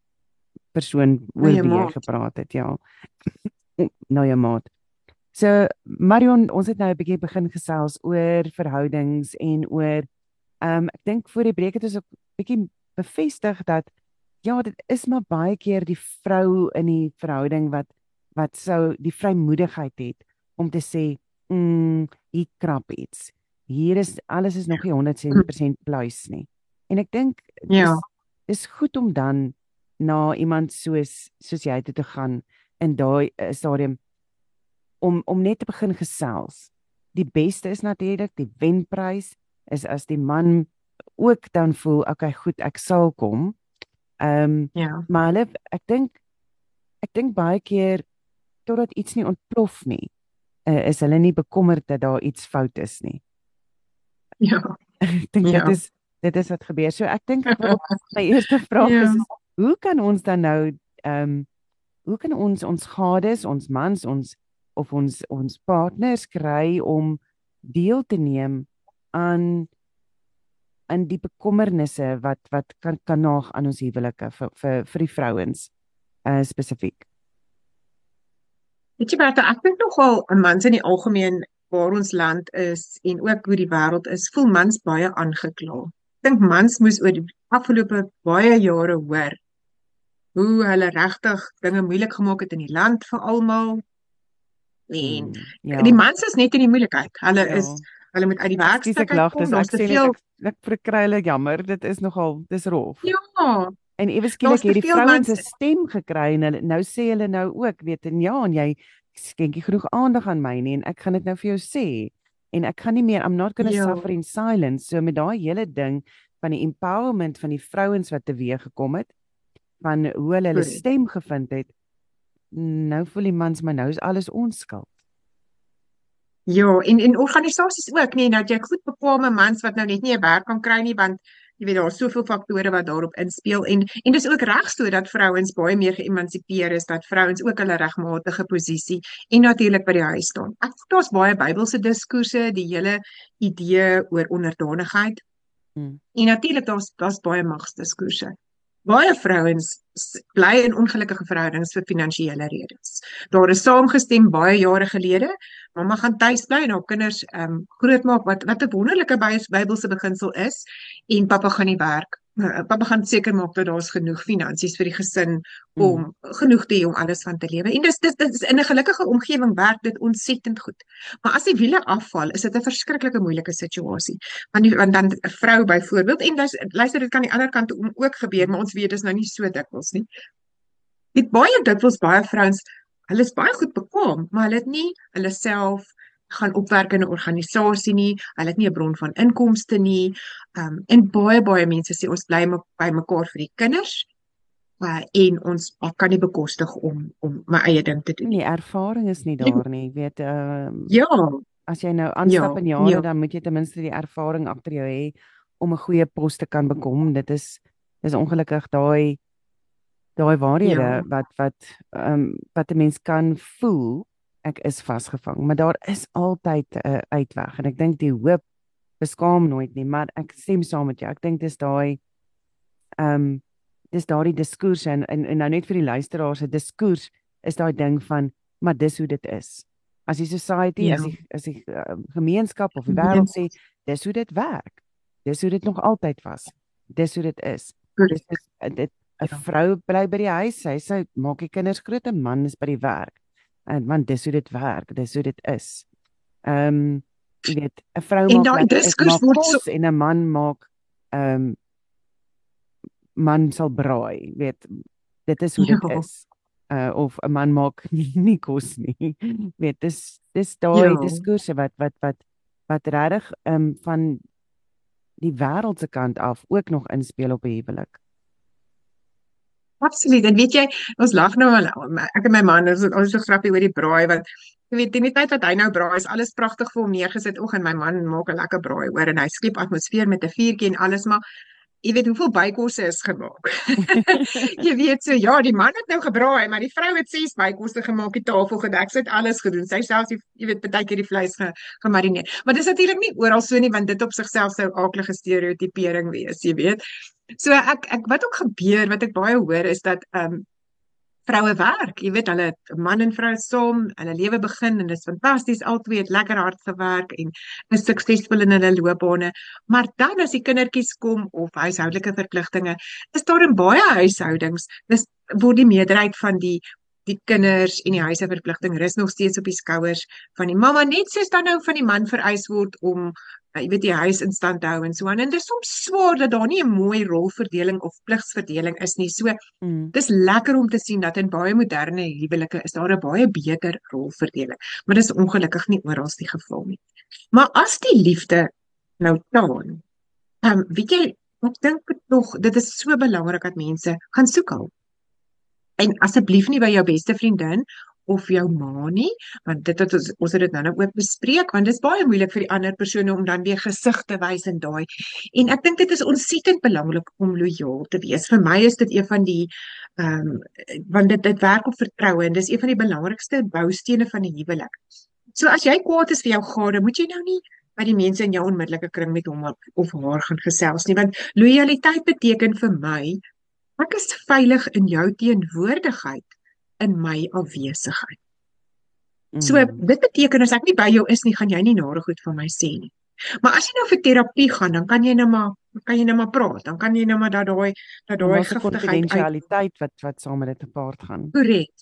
persoon oor wie jy gepraat het ja. [LAUGHS] Nou ja maat. So Marion ons het nou 'n bietjie begin gesels oor verhoudings en oor ehm um, ek dink voor die breek het ons ook bietjie bevestig dat ja dit is maar baie keer die vrou in die verhouding wat wat sou die vrymoedigheid het om te sê mm hier krap iets. Hier is alles is nog nie 100% pluis nie. En ek dink ja. is goed om dan na iemand soos soos jy toe te gaan in daai uh, stadium om om net te begin gesels. Die beste is natuurlik die wenprys is as die man ook dan voel okay goed ek sal kom. Ehm um, ja. maar hulle ek dink ek dink baie keer totdat iets nie ontplof nie uh, is hulle nie bekommerd dat daar iets fout is nie ja ek [LAUGHS] dink ja. dit is dit is wat gebeur so ek dink my eerste vraag ja. is hoe kan ons dan nou ehm um, hoe kan ons ons gades ons mans ons of ons ons partners kry om deel te neem aan in die bekommernisse wat wat kan kan naag aan ons huwelike vir vir vir die vrouens uh spesifiek. Weet jy wat ek dink nogal 'n mans in die algemeen waar ons land is en ook hoe die wêreld is, voel mans baie aangekla. Ek dink mans moes oor die afgelope baie jare hoor hoe hulle regtig dinge moeilik gemaak het in die land vir almal. En hmm, ja. die mans is net in die moeilikheid. Hulle ja. is hulle moet uit die werk stap. Ek lag, dis ek sê ek, ek verkry hulle jammer, dit is nogal dis rof. Ja. En ewe skielik het die vrouens se stem gekry en hulle nou sê hulle nou ook weet en ja en jy skenkie genoeg aandag aan my nie en ek gaan dit nou vir jou sê. En ek gaan nie meer I'm not going to ja. suffer in silence. So met daai hele ding van die empowerment van die vrouens wat teweeg gekom het van hoe hulle hulle stem gevind het nou voel die mans maar nou is alles ons skuld. Ja, en en organisasies ook nie dat jy goed bekwame mans wat nou net nie 'n werk kan kry nie want jy weet daar's soveel faktore wat daarop inspel en en dis ook reg so dat vrouens baie meer geëmansipeer is dat vrouens ook hulle regmatige posisie en natuurlik by die huis staan. Ek dink daar's baie Bybelse diskoerse, die hele idee oor onderdanigheid. Hmm. En natuurlik daar's daar's baie magsdiskoerse. Baie vrouens bly in ongelukkige verhoudings vir finansiële redes. Daar is saamgestem baie jare gelede mamma gaan tuis bly en haar kinders ehm um, grootmaak wat wat 'n wonderlike Bybelse beginsel is en pappa gaan nie werk. Uh, pappa gaan seker maak dat daar's genoeg finansies vir die gesin om mm. genoeg te hê om alles van te lewe. En dis dis dis in 'n gelukkige omgewing werk dit ontsettend goed. Maar as die wiele afval, is dit 'n verskriklike moeilike situasie. Want die, want dan 'n vrou byvoorbeeld en dis luister dit kan aan die ander kant ook gebeur, maar ons weet dis nou nie so dikwels nie. Dit baie dikwels baie vrouens hulle is baie goed bekwam, maar hulle het nie hulle self gaan opwerk in 'n organisasie nie. Hulle het nie 'n bron van inkomste nie. Um en baie baie mense sê ons bly by mekaar vir die kinders. Uh, en ons ek kan nie bekostig om om my eie ding te doen. Die ervaring is nie daar nie, jy weet. Ehm uh, Ja. As jy nou aanstap ja, in jare, ja. dan moet jy ten minste die ervaring agter jou hê om 'n goeie pos te kan bekom. Dit is dis ongelukkig daai daai waarhede ja. wat wat ehm um, wat 'n mens kan voel ek is vasgevang maar daar is altyd 'n uh, uitweg en ek dink die hoop beskaam nooit nie maar ek stem saam met jou. Ek dink dis daai ehm um, dis daai diskurs en, en en nou net vir die luisteraars se diskurs is daai ding van maar dis hoe dit is. As die society ja. as die as die uh, gemeenskap of die wêreld sê dis hoe dit werk. Dis hoe dit nog altyd was. Dis hoe dit is. Dis is dit 'n ja. vrou bly by die huis, sy sê maak die kinders groot, 'n man is by die werk. En man, dis hoe dit werk, dis hoe dit is. Ehm um, jy weet, 'n vrou maak diskus word so en 'n man maak ehm um, man sal braai, weet dit is hoe dit ja. is. Uh of 'n man maak nie, [LAUGHS] nie kos nie. weet dis dis daai ja. diskurse wat wat wat wat regtig ehm um, van die wêreldse kant af ook nog inspel op 'n huwelik. Absoluut. En weet jy, ons lag nou al. Ek en my man, ons ons so grappie oor die braai want jy weet, in die tyd wat hy nou braai, is alles pragtig vir hom neergesit. Oek en my man maak 'n lekker braai hoor en hy skep atmosfeer met 'n vuurtjie en alles, maar jy weet hoeveel bykosse is gemaak. [LAUGHS] jy weet so ja, die man het nou gebraai, maar die vrou het ses bykosse gemaak, die tafel gedek, sy het alles gedoen. Sy self jy weet baie keer die vleis ge, gemarineer. Maar dis natuurlik nie oral so nie want dit op sigself sou aaklige stereotipering wees, jy weet. So ek ek wat ook gebeur, wat ek baie hoor is dat ehm um, vroue werk. Jy weet hulle man en vrou saam, hulle lewe begin en dit is fantasties. Albei het lekker hard gewerk en is suksesvol in hulle loopbane. Maar dan as die kindertjies kom of huishoudelike verpligtinge, is daar in baie huishoudings, dis word die meerderheid van die die kinders en die huishoudverpligting rus nog steeds op die skouers van die mamma net soos dan nou van die man vereis word om jy weet die huis in stand hou en so aan en dit is soms swaar dat daar nie 'n mooi rolverdeling of pligsverdeling is nie. So mm. dis lekker om te sien dat in baie moderne huwelike is daar 'n baie beter rolverdeling. Maar dis ongelukkig nie oral die geval nie. Maar as die liefde nou taan, ehm um, weet jy, ek dink tog dit is so belangrik dat mense gaan soek hulp. En asseblief nie by jou beste vriendin of jou ma nie want dit het ons ons het dit nou nou ook bespreek want dit is baie moeilik vir die ander persone om dan weer gesig te wys in daai. En ek dink dit is ontsettend belangrik om lojaal te wees. Vir my is dit een van die ehm um, want dit dit werk op vertroue en dis een van die belangrikste boustene van die huwelik. So as jy kwaad is vir jou gade moet jy nou nie by die mense in jou onmiddellike kring met hom of haar gaan gesels nie want lojaliteit beteken vir my ek is veilig in jou teenwoordigheid in my afwesigheid. So mm. dit beteken as ek nie by jou is nie, gaan jy nie nare goed van my sê nie. Maar as jy nou vir terapie gaan, dan kan jy nou maar kan jy nou maar praat. Dan kan jy nou maar dat daai dat daai konfidensialiteit wat wat saam met dit gepaard gaan. Korrek.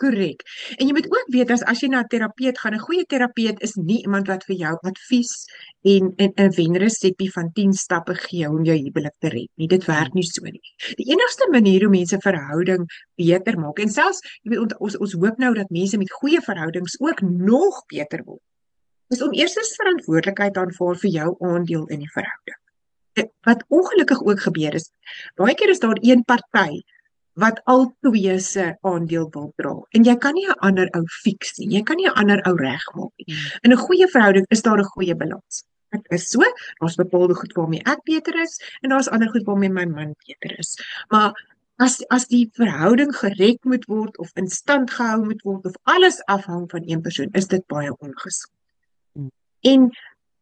Korrek. En jy moet ook weet as as jy na 'n terapeut gaan, 'n goeie terapeut is nie iemand wat vir jou advies en 'n 'n wenresepie van 10 stappe gee om jou huwelik te red nie. Dit werk nie so nie. Die enigste manier hoe mense verhouding beter maak en selfs jy weet ons ons hoop nou dat mense met goeie verhoudings ook nog beter word. Is om eers verantwoordelikheid aanvaar vir jou aandeel in die verhouding. Wat ongelukkig ook gebeur is, baie keer is daar een party wat al twee se aandeel wil dra. En jy kan nie 'n ander ou fix nie. Jy kan nie 'n ander ou regmaak nie. Hmm. In 'n goeie verhouding is daar 'n goeie balans. Dit is so, daar's bepaalde goed waarmee ek beter is en daar's ander goed waarmee my man beter is. Maar as as die verhouding gered moet word of in stand gehou moet word of alles afhang van een persoon, is dit baie ongesond. Hmm. En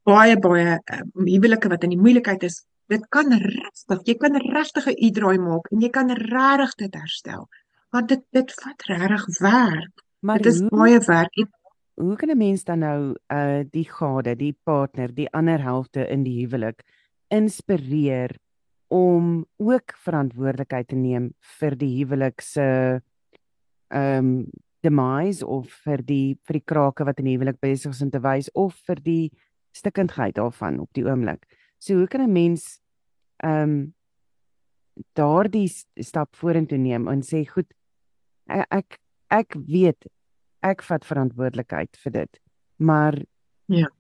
baie baie uh, huwelike wat in die moeilikheid is, dit kan regtig, jy kan regtig 'n u-draai maak en jy kan regtig dit herstel. Want dit dit vat regtig werk. Maar dit is hoe, baie werk. En, hoe kan 'n mens dan nou uh die gade, die partner, die ander helfte in die huwelik inspireer om ook verantwoordelikheid te neem vir die huwelik se ehm um, demise of vir die vir die krake wat in die huwelik besig is om te wys of vir die stikkindheid daarvan op die oomblik. So hoe kan 'n mens ehm um, daardie stap vorentoe neem en sê goed ek ek, ek weet ek vat verantwoordelikheid vir dit. Maar ja.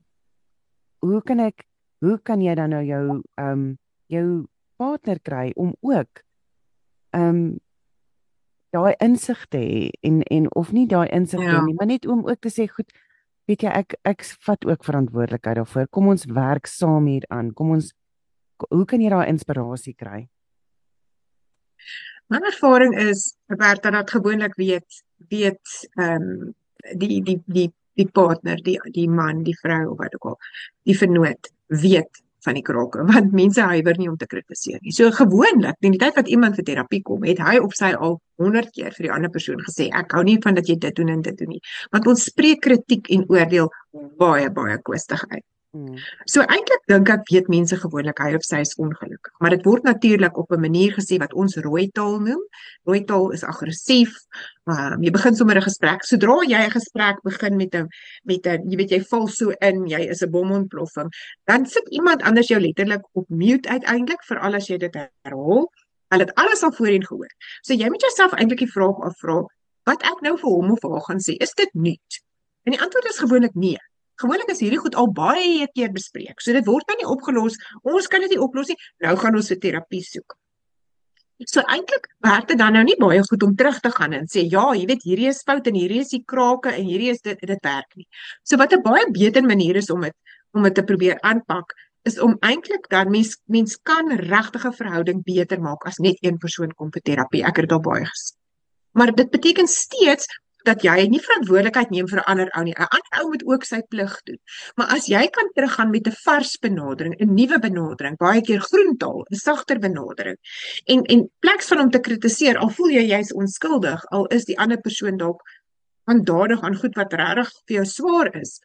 Hoe kan ek hoe kan jy dan nou jou ehm um, jou partner kry om ook ehm um, daai insig te hê en en of nie daai insig ja. nie, maar net om ook te sê goed weet jy ek ek vat ook verantwoordelikheid daarvoor. Kom ons werk saam hier aan. Kom ons hoe kan jy daai inspirasie kry? My ervaring is Roberta dat gewoonlik weet weet ehm um, die die die die partner, die die man, die vrou of wat ook al, die vernoot weet van die krake [LAUGHS] want mense huiwer nie om te kritiseer nie. So gewoonlik, in die tyd wat iemand vir terapie kom, het hy of sy al 100 keer vir die ander persoon gesê ek hou nie van dat jy dit doen en dit doen nie. Want ons spreek kritiek en oordeel baie baie kwestig uit. Hmm. So eintlik dink ek weet mense gewoonlik hy of sy is ongelukkig, maar dit word natuurlik op 'n manier gesê wat ons rooi taal noem. Rooi taal is aggressief. Um, jy begin sommer 'n gesprek. Sodra jy 'n gesprek begin met 'n met 'n jy weet jy val so in, jy is 'n bomontploffing, dan sit iemand anders jou letterlik op mute uiteindelik vir al as jy dit herhaal. Hulle het alles al voorheen gehoor. So jy moet jouself eintlik die vraag afvra wat ek nou vir hom of haar gaan sê. Is dit nuut? En die antwoord is gewoonlik nee. Gewoonlik is hierdie goed al baie keer bespreek. So dit word nou nie opgelos. Ons kan dit nie oplos nie. Nou gaan ons 'n terapie soek. So eintlik werk dit dan nou nie baie goed om terug te gaan en sê ja, jy weet hierdie is fout en hierdie is die krake en hierdie is dit dit werk nie. So wat 'n baie beter manier is om dit om dit te probeer aanpak is om eintlik dan mens mens kan regtig 'n verhouding beter maak as net een persoon kom vir terapie. Ek het dit al baie gesien. Maar dit beteken steeds dat jy nie verantwoordelikheid neem vir 'n ander ou nie. 'n Ander ou moet ook sy plig doen. Maar as jy kan teruggaan met 'n vars benadering, 'n nuwe benadering, baie keer groentaal, 'n sagter benadering. En en pleks van om te kritiseer, al voel jy jy's onskuldig, al is die ander persoon dalk aandadig aan goed wat regtig vir jou swaar is,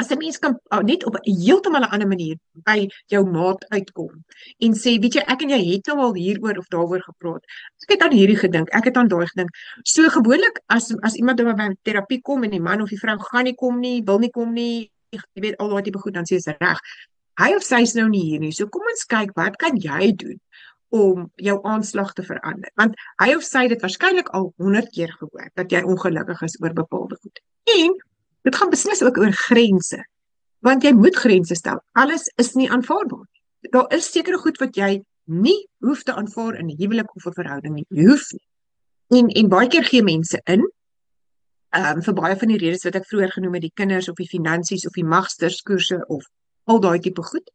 as 'n mens kan oh, net op 'n heeltemal 'n ander manier by jou maat uitkom en sê weet jy ek en jy het nou al hieroor of daaroor gepraat. Ek het aan hierdie gedink, ek het aan daai gedink. So gewoonlik as as iemand by terapie kom en die man of die vrou gaan nie kom nie, wil nie kom nie, jy weet al daai tipe goed dan sê jy reg. Hy of sy is nou nie hier nie. So kom ons kyk wat kan jy doen om jou aanslag te verander. Want hy of sy het dit waarskynlik al 100 keer gehoor dat jy ongelukkig is oor bepaalde goed. En Dit gaan beslis ook oor grense. Want jy moet grense stel. Alles is nie aanvaarbaar nie. Daar is sekere goed wat jy nie hoef te aanvaar in 'n huwelik of 'n verhouding nie. Jy hoef nie. En en baie keer gee mense in. Ehm um, vir baie van die redes wat ek vroeër genoem het, die kinders of die finansies of die magsterskoerse of al daai tipe goed.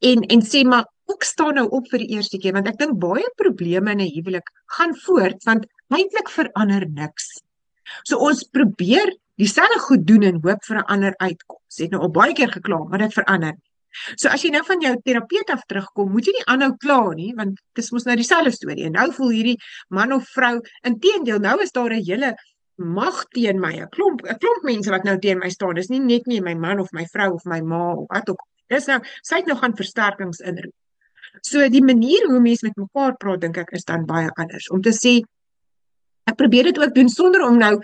En en sê maar ook staan nou op vir die eerste keer want ek dink baie probleme in 'n huwelik gaan voort want eintlik verander niks. So ons probeer dieselfde goed doen en hoop vir 'n ander uitkoms. Het nou al baie keer gekla, maar dit verander. So as jy nou van jou terapeut af terugkom, moet jy nie aanhou kla nie, want dit is mos nou dieselfde storie. En nou voel hierdie man of vrou, inteendeel, nou is daar 'n hele mag teen my, 'n klomp 'n klomp mense wat nou teen my staan. Dis nie net nie my man of my vrou of my ma of wat ook. Dis nou sy het nou gaan versterkings inroep. So die manier hoe mense met mekaar praat dink ek is dan baie anders. Om te sê ek probeer dit ook doen sonder om nou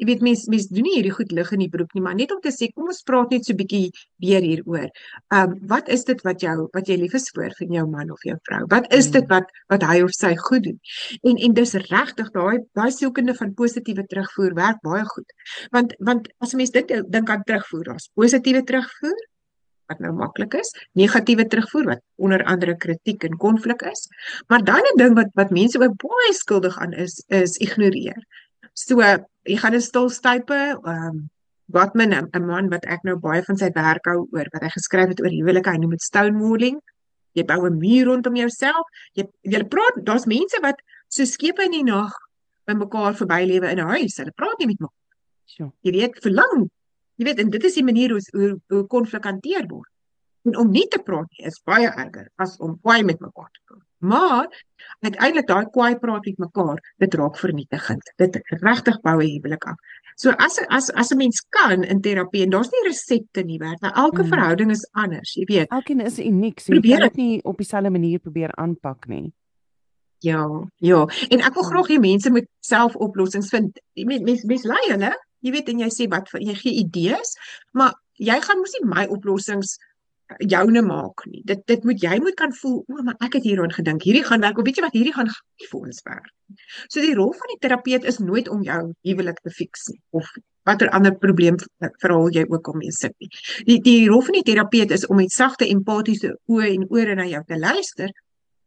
jy weet mense mense doen nie hierdie goed lig in die broek nie maar net om te sê kom ons praat net so 'n bietjie weer hieroor. Ehm um, wat is dit wat jou wat jy lief is vir van jou man of jou vrou? Wat is dit wat wat hy of sy goed doen? En en dis regtig daai daai sielkunde van positiewe terugvoer werk baie goed. Want want as mense dit dink aan terugvoer, daar's positiewe terugvoer wat nou maklik is, negatiewe terugvoer wat onder andere kritiek en konflik is. Maar dan 'n ding wat wat mense ook baie skuldig aan is, is ignoreer. So jy gaan 'n stilstype, ehm um, Gottman 'n man wat ek nou baie van sy werk hou oor wat hy geskryf het oor huwelike, hy noem dit stonemolding. Jy bou 'n muur rondom jouself. Jy jy praat, daar's mense wat so skepe in die nag by mekaar verbylewe in 'n huis. Hulle praat nie met mekaar. So, jy weet, verlang Jy weet, en dit is die manier hoe hoe konflik hanteer word. En om nie te praat nie is baie erger as om kwaai met mekaar te praat. Maar uiteindelik daai kwaai praat met mekaar, dit raak vernietigend. Dit regtig bou 'n huwelik af. So as as as 'n mens kan in terapie en daar's nie resepte nie, want elke mm. verhouding is anders, jy weet. Elkeen is uniek. So jy probeer dit nie op dieselfde manier probeer aanpak nie. Ja, ja. En ek wil graag hê mense moet self oplossings vind. Mense mense mens lei hulle jy weet en jy sê wat jy gee idees, maar jy gaan mos nie my oplossings eh, joune maak nie. Dit dit moet jy moet kan voel, o, maar ek het hieroor gedink. Hierdie gaan werk. Of weet jy wat, hierdie gaan vir ons werk. So die rol van die terapeut is nooit om jou huwelik te fiks nie of watter ander probleem verhaal jy ook om mee sit nie. Die die rol van die terapeut is om met sagte empatiese oë en ore na jou te luister.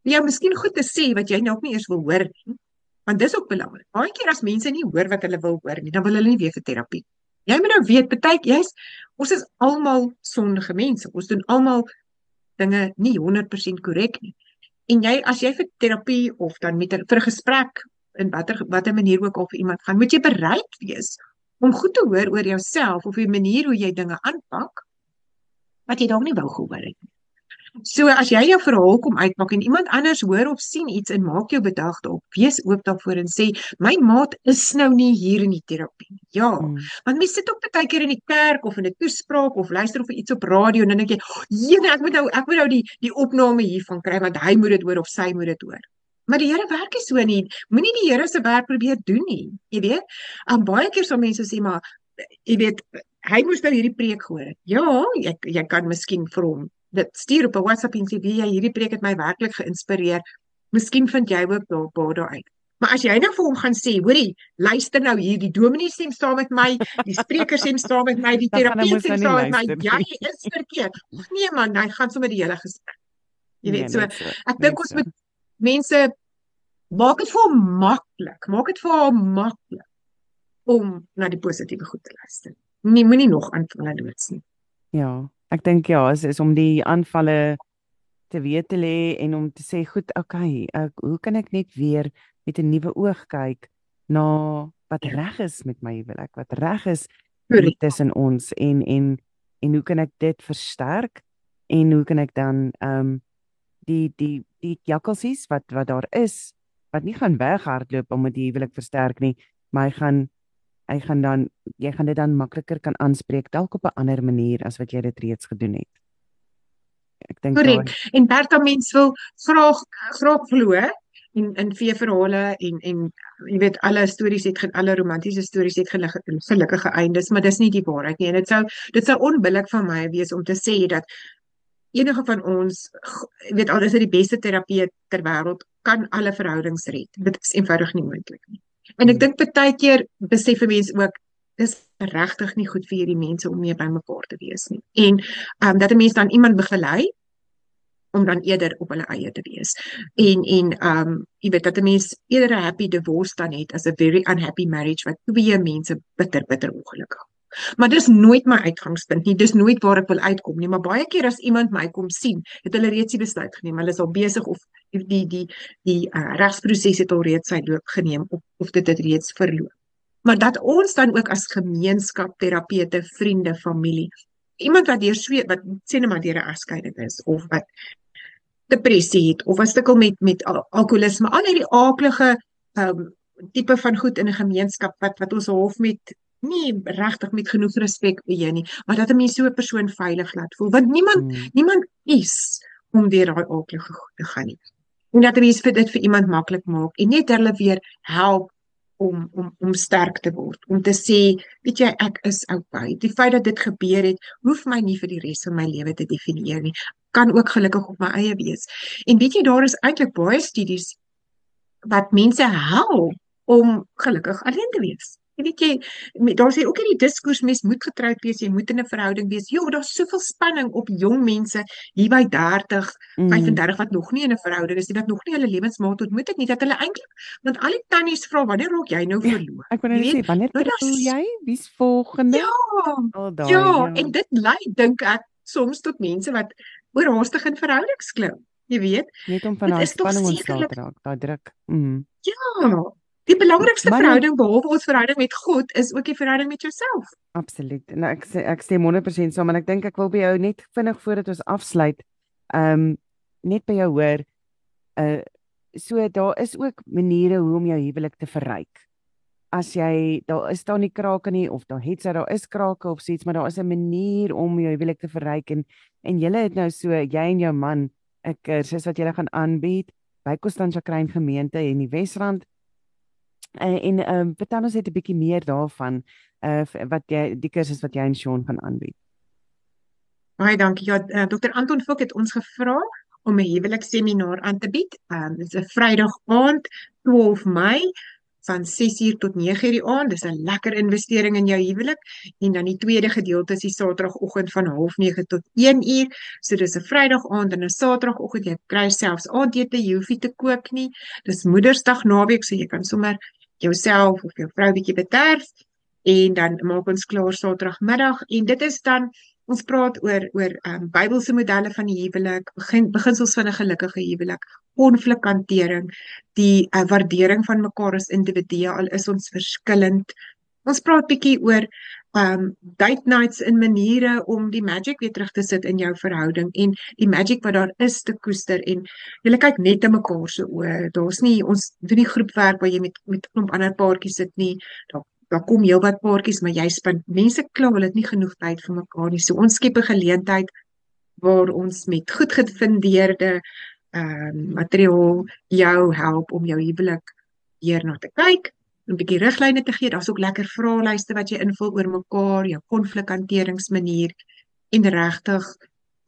Jy miskien goed te sê wat jy nou nie eers wil hoor nie Want dis ook belangrik. Baie keer as mense nie hoor wat hulle wil hoor nie, dan wil hulle nie weer vir terapie. Jy moet nou weet, baie jy's ons is almal sondige mense. Ons doen almal dinge nie 100% korrek nie. En jy as jy vir terapie of dan met vir 'n gesprek in watter watter manier ook al vir iemand gaan, moet jy bereid wees om goed te hoor oor jouself of die manier hoe jy dinge aanpak wat jy dalk nie wou gehoor het nie. So as jy jou verhaal kom uitpak en iemand anders hoor of sien iets en maak jou bedag daarop, wees oop daarvoor en sê my maat is nou nie hier in die terapie nie. Ja, hmm. want mense sit ook baie keer in die kerk of in 'n toespraak of luister of iets op radio en dan dink jy, "Jene, ek moet nou ek moet nou die die opname hiervan kry want hy moet dit hoor of sy moet dit hoor." Maar die Here werk nie so nie. Moenie die Here se werk probeer doen nie. Jy weet, aan baie keer sal mense sê maar jy weet hy moes nou hierdie preek gehoor het. Ja, jy jy kan miskien vir hom dit stuur op 'n WhatsApp en sê wie jy hierdie preek het my werklik geïnspireer. Miskien vind jy ook daar baie uit. Maar as jy nou vir hom gaan sê, hoorie, luister nou hier, die dominee stem saam met my, die spreker stem saam met my, die [LAUGHS] terapeut stem saam met my, jy is verkeerd. Nee man, hy gaan sommer die hele gesprek. Jy weet nee, so, ek dink ons moet mense maak dit vir hom maklik. Maak dit vir hom maklik om na die positiewe goed te luister. Nie moenie nog aanvalle doods nie. Ja, ek dink ja, is is om die aanvalle te weet te lê en om te sê goed, okay, ek, hoe kan ek net weer met 'n nuwe oog kyk na wat reg is met my huwelik, wat reg is tussen ons en en en hoe kan ek dit versterk en hoe kan ek dan ehm um, die die die jakkalsies wat wat daar is wat nie gaan weghardloop om dit huwelik versterk nie, maar hy gaan hy gaan dan jy gaan dit dan makliker kan aanspreek dalk op 'n ander manier as wat jy dit reeds gedoen het. Ek dink Korrek. En Bertha mens wil graag graag glo en in vee verhale en en jy weet alle stories het alle romantiese stories het gelukkige eindes, maar dis nie die waarheid nie. En dit sou dit sou onbillik van my wees om te sê dat enige van ons weet al is dit die beste terapie ter wêreld kan alle verhoudings red. Dit is eenvoudig nie moontlik nie. En ek hmm. dink baie keer besef mense ook dis regtig nie goed vir hierdie mense om mee bymekaar te wees nie. En ehm um, dat 'n mens dan iemand begelei om dan eerder op hulle eie te wees. En en ehm um, jy weet dat 'n mens eerder 'n happy divorce dan het as 'n very unhappy marriage wat twee mense bitter bitter ongelukkig Maar dis nooit my uitgangspunt nie. Dis nooit waar ek wil uitkom nie. Maar baie keer as iemand my kom sien, het hulle reeds die besluit geneem. Hulle is al besig of die die die, die uh, regsproses het al reeds sy loop geneem of of dit het reeds verloop. Maar dat ons dan ook as gemeenskap, terapeute, vriende, familie, iemand wat deur sweet wat sê net maar deur 'n egskeiding is of wat depressie het of 'n stukkel met met alkoholisme, al hierdie aaklige um tipe van goed in 'n gemeenskap wat wat ons half met nie regtig met genoeg respek jou nie, maar dat 'n mens so 'n persoon veilig laat voel want niemand hmm. niemand kies om deur daai aaklige goed te gaan nie. En dat mens vir dit vir iemand maklik maak en net hulle weer help om om om sterk te word, om te sê, weet jy, ek is okay. Die feit dat dit gebeur het, hoef my nie vir die res van my lewe te definieer nie. Kan ook gelukkig op my eie wees. En weet jy, daar is eintlik baie studies wat mense help om gelukkig alleen te wees. Jy weet jy, daar sê ook in die diskurs mens moet getroud wees, jy moet in 'n verhouding wees. Jo, daar's soveel spanning op jong mense hier by 30, mm. 35 wat nog nie in 'n verhouding is nie, wat nog nie hulle lewensmaat ontmoet het nie, dat hulle eintlik want al die tannies vra wanneer raak jy nou verloor? Ja, ek wou net sê wanneer nou, trou jy? Wie's volgende? Ja. Oh, daai, ja, ja, en dit lei dink ek soms tot mense wat oorhaastig in verhoudings klim. Jy weet, net om van daai spanning ontslae te raak, daai druk. Mm. Ja, Die belangrikste maar, verhouding behalwe ons verhouding met God is ook die verhouding met jouself. Absoluut. Nou ek sê ek stem 100% saam en ek dink ek wil by jou net vinnig voordat ons afsluit, ehm um, net by jou hoor uh so daar is ook maniere hoe om jou huwelik te verryk. As jy daar is daar nie krake nie of daar het sy daar is krake of iets, maar daar is 'n manier om jou huwelik te verryk en en julle het nou so jy en jou man 'n kursus wat julle gaan aanbied by Constantia Kruin gemeente in die Wesrand Uh, en ehm um, vertel ons net 'n bietjie meer daarvan uh wat jy die kursus wat jy en Sean gaan aanbied. Baie dankie. Ja, uh, eh, Dr. Anton Fok het ons gevra om 'n huwelikseminar aan te bied. Ehm um, dit is 'n Vrydag aand, 12 Mei van 6uur tot 9uur die aand. Dis 'n lekker investering in jou huwelik. En dan die tweede gedeelte is die Saterdagoggend van 09:30 tot 1uur. So dis 'n Vrydag aand en 'n Saterdagoggend. Jy kry selfs aandete, jy hoef nie te kook nie. Dis Moedersdag naweek, so jy kan sommer jouself of jou vrou bietjie bederf en dan maak ons klaar Saterdagmiddag en dit is dan ons praat oor oor ehm um, Bybelse modelle van die huwelik, begin beginsels van 'n gelukkige huwelik, konflikhantering, die uh, waardering van mekaar as individue al is ons verskillend. Ons praat bietjie oor um date nights in maniere om die magic weer terug te sit in jou verhouding en die magic wat daar is te koester en jy kyk net in mekaar se oë. Daar's nie ons doen nie groepwerk waar jy met met 'n klomp ander paartjies sit nie. Daar daar kom heelwat paartjies, maar jy span mense kla hulle het nie genoeg tyd vir mekaar nie. So ons skep 'n geleentheid waar ons met goed gefundeerde um materiaal jou help om jou huwelik weer na te kyk 'n bietjie riglyne te gee. Daar's ook lekker vraelyste wat jy invul oor mekaar, jou konflikhanteringsmanier en regtig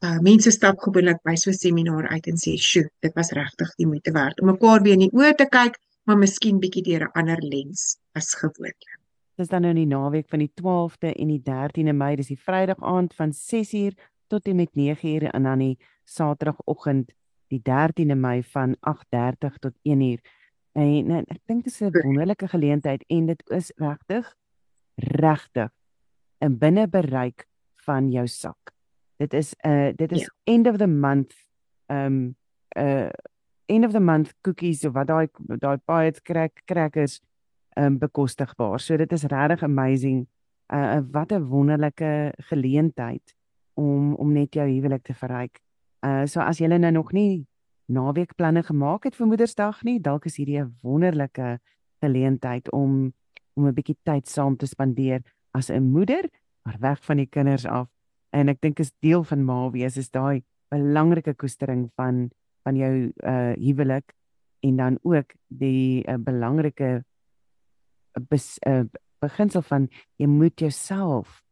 uh mense stap gewoonlik by so 'n seminaar uit en sê, "Sjoe, dit was regtig die moeite werd om mekaar weer in die oë te kyk, maar miskien bietjie deur 'n ander lens as gewoonlik." Dis dan nou in die naweek van die 12de en die 13de Mei, dis die Vrydag aand van 6uur tot en met 9uur en dan die Saterdagoggend die 13de Mei van 8:30 tot 1uur En, en ek dink dit is 'n wonderlike geleentheid en dit is regtig regtig in binne bereik van jou sak. Dit is 'n uh, dit is yeah. end of the month um uh end of the month cookies of wat daai daai baie crack crackers um bekostigbaar. So dit is regtig amazing. Uh wat 'n wonderlike geleentheid om om net jou huwelik te verryk. Uh so as jy nou nog nie naweekplanne gemaak het vir Moedersdag nie, dalk is hierdie 'n wonderlike geleentheid om om 'n bietjie tyd saam te spandeer as 'n moeder, maar weg van die kinders af. En ek dink is deel van ma wees is daai belangrike koestering van van jou uh huwelik en dan ook die uh, belangrike bes, uh, beginsel van jy moet jouself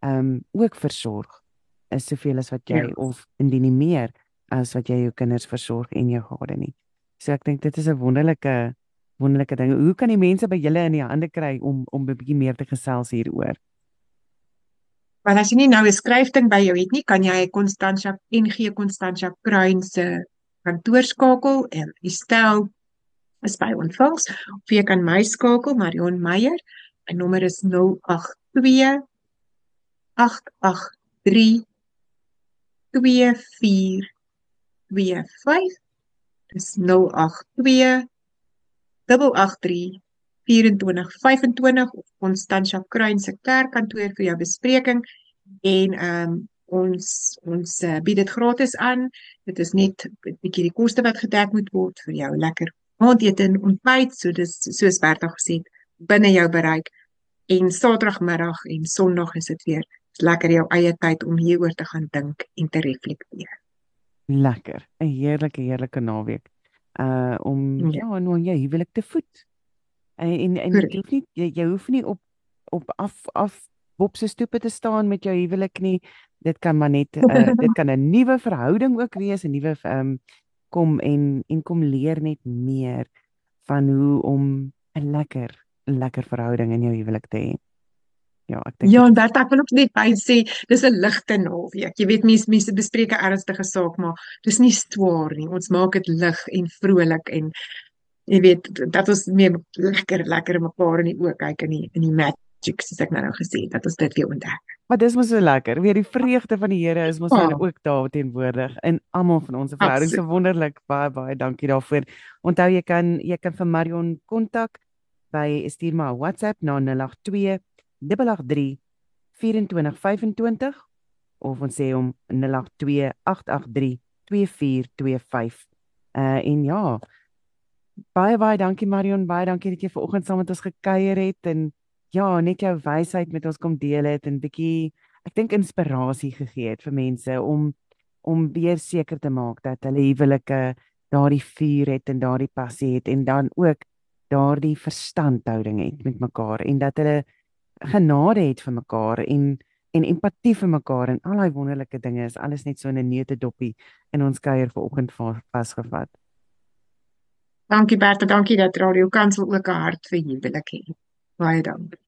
um ook versorg is soveel as wat jy ja. of indien nie meer as wat jy jou kinders versorg en jou gade nie. So ek dink dit is 'n wonderlike wonderlike ding. Hoe kan die mense by julle in die hande kry om om 'n bietjie meer te gesels hieroor? Want as jy nie nou 'n skryfding by jou het nie, kan jy Constantia NG Constantia Kruin se kantoor skakel en die stel is by ontvangs of jy kan my skakel Marion Meyer. My nommer is 082 883 24 0828 dis 082 883 2425 of Constantia Kruin se kerkkantoor vir jou bespreking en ehm um, ons ons uh, bied dit gratis aan. Dit is net 'n bietjie die koste wat gedek moet word vir jou lekker aandete en ontbyt, so dis soos Bertha gesê het, binne jou bereik. En Saterdagmiddag en Sondag is dit weer lekker jou eie tyd om hieroor te gaan dink en te reflekteer lekker. 'n Heerlike heerlike naweek. Uh om ja, ja nou jy huwelik te voed. En en, en jy hoef nie jy, jy hoef nie op op af af op se stoep te staan met jou huwelik nie. Dit kan maar net uh, [LAUGHS] dit kan 'n nuwe verhouding ook wees, 'n nuwe um kom en en kom leer net meer van hoe om 'n lekker lekker verhouding in jou huwelik te hê. Ja, ek dink Ja, en Bert, ek wil ook net by sê, dis 'n ligte naweek. Jy weet mense mense bespreek 'n ernstige saak, maar dis nie swaar nie. Ons maak dit lig en vrolik en jy weet dat ons meer lekker lekker mekaar in die oë kyk in die in die magic soos ek nou nou gesê het, dat ons dit weer ontdek. Maar dis mos so lekker. Weer die vreugde van die Here is mos oh. nou ook daar teenwoordig in almal van ons verhoudings. So wonderlik. Baie baie dankie daarvoor. Onthou jy kan jy kan vir Marion kontak by stuur maar WhatsApp na 082 083 2425 of ons sê om 082 883 2425. Uh en ja. Baie baie dankie Marion, baie dankie dat jy ver oggend saam met ons gekuier het en ja, net jou wysheid met ons kom deel het en bietjie ek dink inspirasie gegee het vir mense om om weer seker te maak dat hulle huwelike daardie vuur het en daardie passie het en dan ook daardie verstandhouding het met mekaar en dat hulle genade het vir mekaar en en empatie vir mekaar en al daai wonderlike dinge is alles net so in 'n neutedoppie in ons kuier vanoggend vasgevat. Dankie Bertha, dankie dat Radio Kansel ook 'n hart vir huwelik het. Baie dankie.